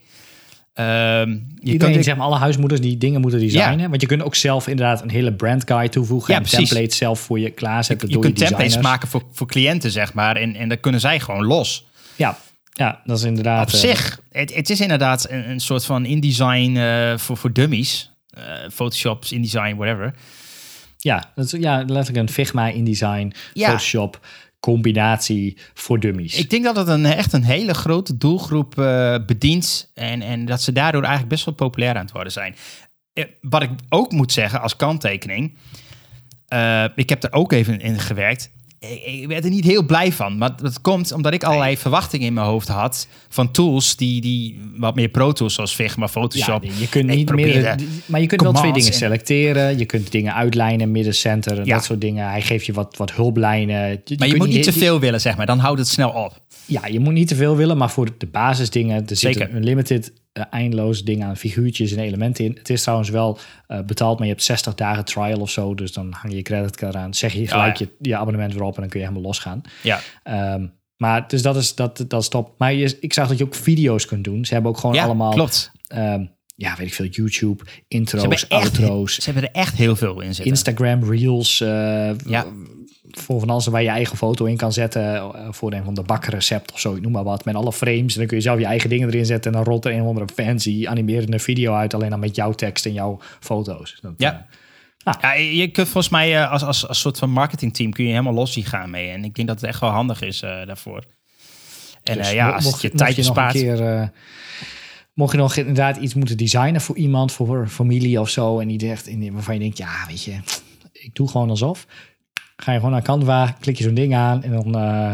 Ehm, je Iedereen, kan zeg maar, alle huismoeders die dingen moeten designen. Want je kunt ook zelf inderdaad een hele brand guide toevoegen. Ja, en precies. templates zelf voor je klaarzetten je door kunt je templates maken voor, voor cliënten, zeg maar. En, en dan kunnen zij gewoon los. Ja, ja, dat is inderdaad... Op eh, zich, het, het is inderdaad een, een soort van InDesign eh voor, voor dummies. Eh Photoshop, InDesign, whatever. Ja, dat is, ja, letterlijk een Figma, InDesign, Ja. Photoshop combinatie voor dummies. Ik denk dat het een, echt een hele grote doelgroep eh, bedient. En, en dat ze daardoor eigenlijk best wel populair aan het worden zijn. Eh, wat ik ook moet zeggen als kanttekening. eh, ik heb er ook even in gewerkt. Ik, werd er niet heel blij van. Maar dat komt omdat ik allerlei verwachtingen in mijn hoofd had. Van tools die, die wat meer pro tools zoals Figma, ja, Photoshop. je kunt niet meer, maar je kunt wel twee dingen en- selecteren. Je kunt dingen uitlijnen, middencenter, en Ja. dat soort dingen. Hij geeft je wat, wat hulplijnen. maar je moet niet te veel willen, zeg maar. Dan houdt het snel op. Ja, je moet niet te veel willen, maar voor de basisdingen, er zit Zeker. een unlimited, eh, eindeloos ding aan figuurtjes en elementen in. Het is trouwens wel eh, betaald, maar je hebt 60 dagen trial of zo, dus dan hang je je creditcard aan, zeg je gelijk Oh, ja. je, je abonnement weer op en dan kun je helemaal losgaan. Ja, Ehm, maar dus dat is dat, dat is top. Maar je, ik zag dat je ook video's kunt doen. Ze hebben ook gewoon ja allemaal, klopt. ehm, ja, weet ik veel, YouTube, Ze intro's, echt, outro's, ze hebben er echt heel veel in zitten. Instagram reels. eh, Ja. Voor van alles waar je eigen foto in kan zetten. eh, voor een van de bakrecept of zo, noem maar wat. Met alle frames. En dan kun je zelf je eigen dingen erin zetten. En dan rolt er een of andere fancy animerende video uit. Alleen dan met jouw tekst en jouw foto's. Dat, Ja. eh, Ja, je kunt volgens mij eh, als, als, als soort van marketingteam kun je helemaal los zien gaan mee. En ik denk dat het echt wel handig is daarvoor. En Dus ja, als mocht je tijd eh, mocht je nog inderdaad iets moeten designen voor iemand, voor familie of zo. En die zegt, in- waarvan je denkt, ja, weet je, ik doe gewoon alsof. Ga je gewoon naar Canva, klik je zo'n ding aan en dan eh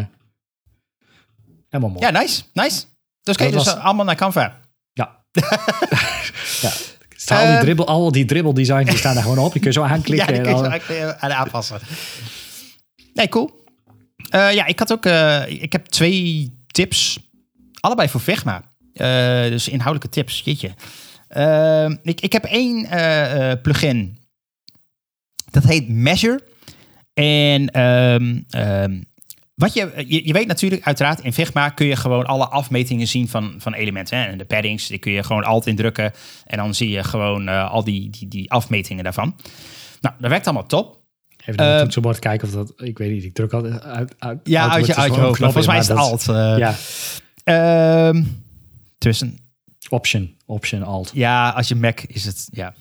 helemaal mooi. Ja, nice, nice. Dus kijk, dus was- allemaal naar Canva. Ja. ja. Staan al, die Ehm. dribbel, al die dribbel designs die staan daar gewoon op. Je zo Ja, aanklikken. en kun je dan- zo eh, aan aanpassen. Nee, cool. Eh, ja, ik had ook, eh, ik heb twee tips. Allebei voor. Eh, dus inhoudelijke tips, jeetje. Eh, ik, ik heb één eh, eh, plugin. Dat heet Measure. En ehm, ehm, wat je, je, je weet natuurlijk, uiteraard, in Figma kun je gewoon alle afmetingen zien van, van elementen. Hè? En de paddings, die kun je gewoon alt indrukken. En dan zie je gewoon eh, al die, die, die afmetingen daarvan. Nou, dat werkt allemaal top. Even naar het Eh, toetsenbord kijken of dat... Ik weet niet, ik druk altijd uit, uit, Ja, uit je, uit je hoofd. volgens mij is het alt. eh. Ja, Ehm, tussen. option, option, alt. Ja, als je Mac is het. Ja,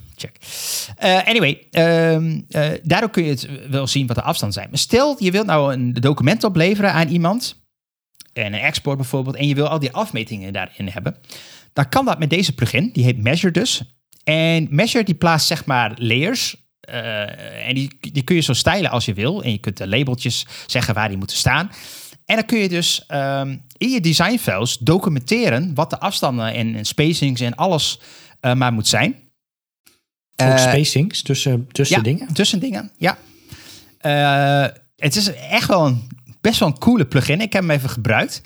Eh, anyway, ehm, eh, daardoor kun je het wel zien wat de afstanden zijn. Maar stel, je wilt nou een document opleveren aan iemand. En een export bijvoorbeeld. En je wil al die afmetingen daarin hebben. Dan kan dat met deze plugin. Die heet Measure dus. En Measure die plaatst zeg maar layers. eh, en die, die kun je zo stylen als je wil. En je kunt de labeltjes zeggen waar die moeten staan. En dan kun je dus ehm, in je design files documenteren wat de afstanden en, spacings en alles maar moet zijn. Ook Eh, spacings tussen, tussen ja, dingen. tussen dingen, ja. Eh, het is echt wel een best wel een coole plugin. Ik heb hem even gebruikt.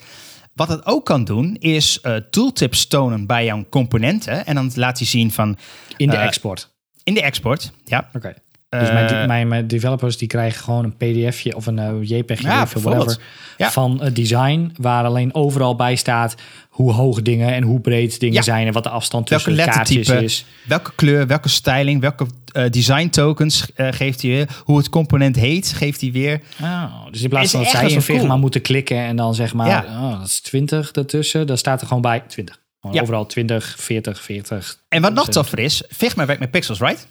Wat het ook kan doen, is eh, tooltips tonen bij jouw componenten. En dan laat hij zien van In de export. in de export. Ja. Oké. Dus mijn, Eh, mijn, mijn developers die krijgen gewoon een pdfje of een jpg Ja, of whatever. Ja. van het design waar alleen overal bij staat hoe hoog dingen en hoe breed dingen Ja. zijn en wat de afstand welke tussen de kaartjes is. welke kleur, welke styling, welke eh, design tokens geeft hij weer. Hoe het component heet, geeft hij weer. Oh, dus in plaats van dat zij in cool. Figma moeten klikken en dan zeg maar, oh, dat is 20 ertussen, dan staat er gewoon bij 20. Gewoon. Overal 20, 40, 40. En wat nog toffer is, Figma werkt met pixels, right?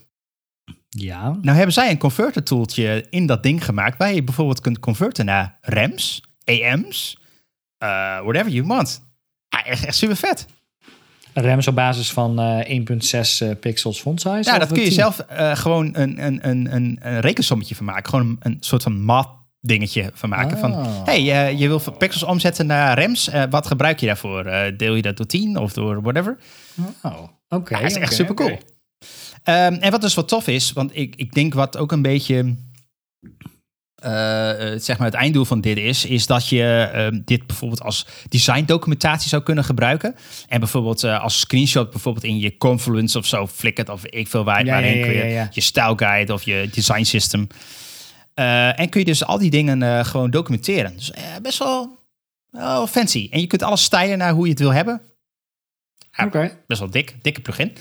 Ja, Nou hebben zij een converter tooltje in dat ding gemaakt... waar je bijvoorbeeld kunt converten naar RAMs, AMs, eh, whatever you want. Echt, echt super vet. RAMs op basis van eh 1.6 eh, pixels font size. Ja, dat kun je 10? zelf gewoon een, een, een, een, een rekensommetje van maken. Gewoon een, een soort van math dingetje van maken. Van, Ah. hey, je wil pixels omzetten naar RAMs. eh, wat gebruik je daarvoor? Deel je dat door 10 of door whatever? Oh, oké. Ja, dat is echt super cool. En wat dus wat tof is, want ik, ik denk wat ook een beetje eh, eh, zeg maar het einddoel van dit is, is dat je ehm, dit bijvoorbeeld als design documentatie zou kunnen gebruiken. En bijvoorbeeld eh, als screenshot bijvoorbeeld in je Confluence of zo flikkert of ik veel waar Ja, maar ja, heen ja, kun je, je style guide of je design system. En kun je dus al die dingen gewoon documenteren. Dus best wel, wel fancy. En je kunt alles stylen naar hoe je het wil hebben. Oké. Best wel dik, dikke plugin.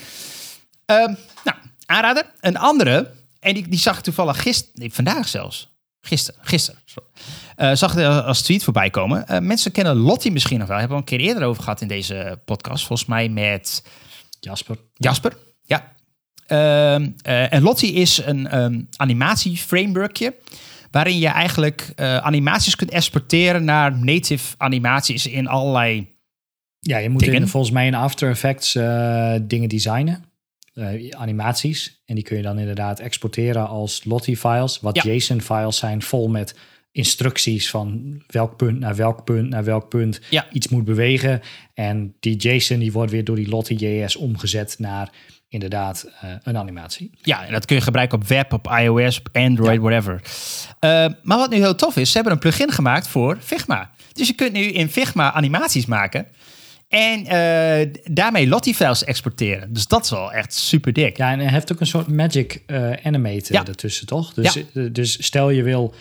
Ehm nou, aanrader. Een andere, en die, die zag ik toevallig gisteren, nee, vandaag zelfs. Gisteren, gisteren. Eh, zag ik er als tweet voorbij komen. Eh, mensen kennen Lottie misschien nog wel. Hebben we een keer eerder over gehad in deze podcast. Volgens mij met Jasper. Jasper. Ja. Ehm, eh, en Lottie is een ehm, animatieframeworkje. Waarin je eigenlijk animaties kunt exporteren naar native animaties in allerlei. Ja, je moet in, volgens mij in After Effects dingen designen. Eh, animaties. En die kun je dan inderdaad exporteren als Lottie-files. Wat Ja. JSON-files zijn vol met instructies van welk punt naar welk punt naar welk punt Ja. iets moet bewegen. En die JSON die wordt weer door die Lottie.js omgezet naar inderdaad eh, een animatie. Ja, en dat kun je gebruiken op web, op iOS, op Android, whatever. Eh, maar wat nu heel tof is, ze hebben een plugin gemaakt voor Figma. Dus je kunt nu in Figma animaties maken. En eh, daarmee Lottie-files exporteren. Dus dat is wel echt super dik. Ja, en hij heeft ook een soort magic eh, animator Ja. ertussen, toch? Dus, Ja. eh, dus stel je wil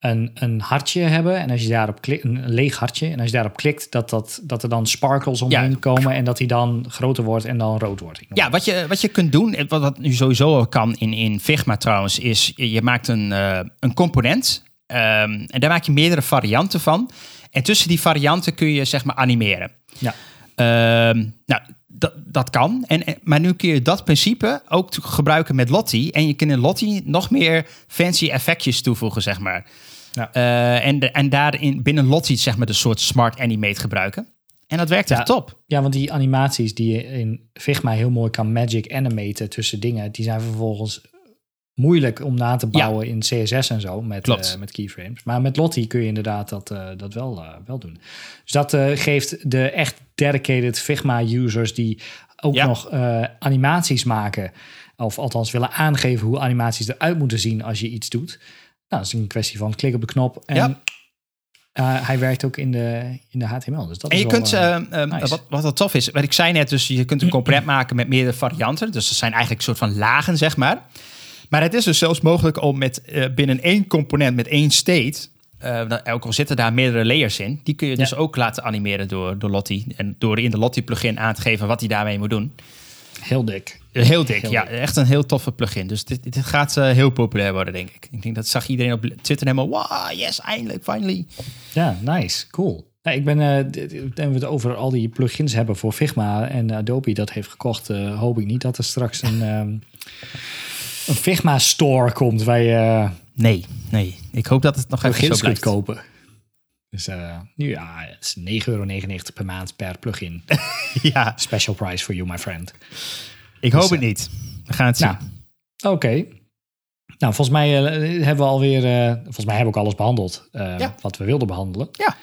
een, een hartje hebben en als je daarop klikt, een leeg hartje, en als je daarop klikt, dat, dat, dat er dan sparkles omheen Ja. komen en dat hij dan groter wordt en dan rood wordt. Ja, wat je, wat je kunt doen, en wat, wat nu sowieso al kan in, in Figma trouwens, is je maakt een, een component. ehm, en daar maak je meerdere varianten van. En tussen die varianten kun je zeg maar animeren. Ja. Ehm, nou, dat, dat kan. En, maar nu kun je dat principe ook gebruiken met Lottie. En je kunt in Lottie nog meer fancy effectjes toevoegen, zeg maar. Ja. Eh, en, de- en daarin binnen Lottie zeg maar de soort smart animate gebruiken. En dat werkt echt top. Ja, want die animaties die je in Figma heel mooi kan magic animaten tussen dingen, die zijn vervolgens moeilijk om na te bouwen in CSS en zo met, eh, met keyframes. Maar met Lottie kun je inderdaad dat, eh, dat wel, eh, wel doen. Dus dat geeft de echt dedicated Figma-users die ook Ja. nog animaties maken, of althans willen aangeven hoe animaties eruit moeten zien als je iets doet. Nou, dat is een kwestie van klik op de knop en Ja. hij werkt ook in de, in de HTML. Dus dat En is je wel, kunt, nice. wat, wat wel tof is, wat ik zei net, dus je kunt een component maken met meerdere varianten. Dus dat zijn eigenlijk een soort van lagen, zeg maar. Maar het is dus zelfs mogelijk om met eh, binnen één component, met één state, dan- ook al zitten daar meerdere layers in, die kun je dus ook laten animeren door, door Lottie. En door in de Lottie plugin aan te geven wat hij daarmee moet doen. heel dik. Heel dik, Heel ja. dik. Echt een heel toffe plugin. Dus dit, dit gaat eh, heel populair worden, denk ik. Ik denk dat zag iedereen op Twitter helemaal, wow, yes, eindelijk, finally. Ja, nice, cool. Ja, ik ben, en we het over al die plugins hebben voor Figma en Adobe dat heeft gekocht, hoop ik niet dat er straks een, ehm, een Figma store komt waar je eh, Nee, nee. Ik hoop dat het nog even zo blijft. kopen. Dus eh, nu ja, het is 9,99 euro per maand per plugin. Ja, Special price for you, my friend. ik hoop Dus, het niet. We gaan het zien. Nou, oké. Nou, volgens mij eh, hebben we alweer, eh, volgens mij hebben we ook alles behandeld eh, Ja. wat we wilden behandelen. Ja.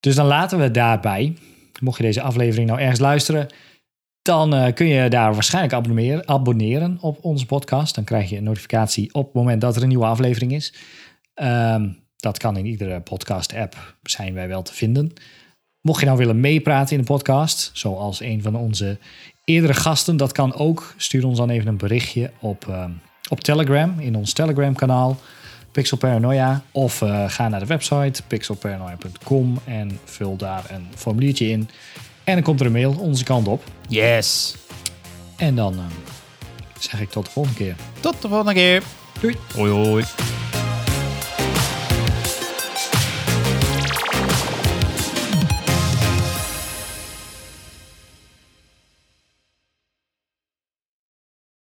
Dus dan laten we het daarbij. Mocht je deze aflevering nou ergens luisteren, dan eh, kun je daar waarschijnlijk abonneren, abonneren op onze podcast. Dan krijg je een notificatie op het moment dat er een nieuwe aflevering is. Ehm, dat kan in iedere podcast-app zijn wij wel te vinden. Mocht je nou willen meepraten in de podcast, zoals een van onze eerdere gasten, dat kan ook. Stuur ons dan even een berichtje op, ehm, op Telegram, in ons Telegram-kanaal, Pixel Paranoia. Of eh, ga naar de website pixelparanoia.com en vul daar een formuliertje in. En dan komt er een mail onze kant op. Yes. En dan ehm, zeg ik tot de volgende keer. Tot de volgende keer. Doei. Hoi hoi.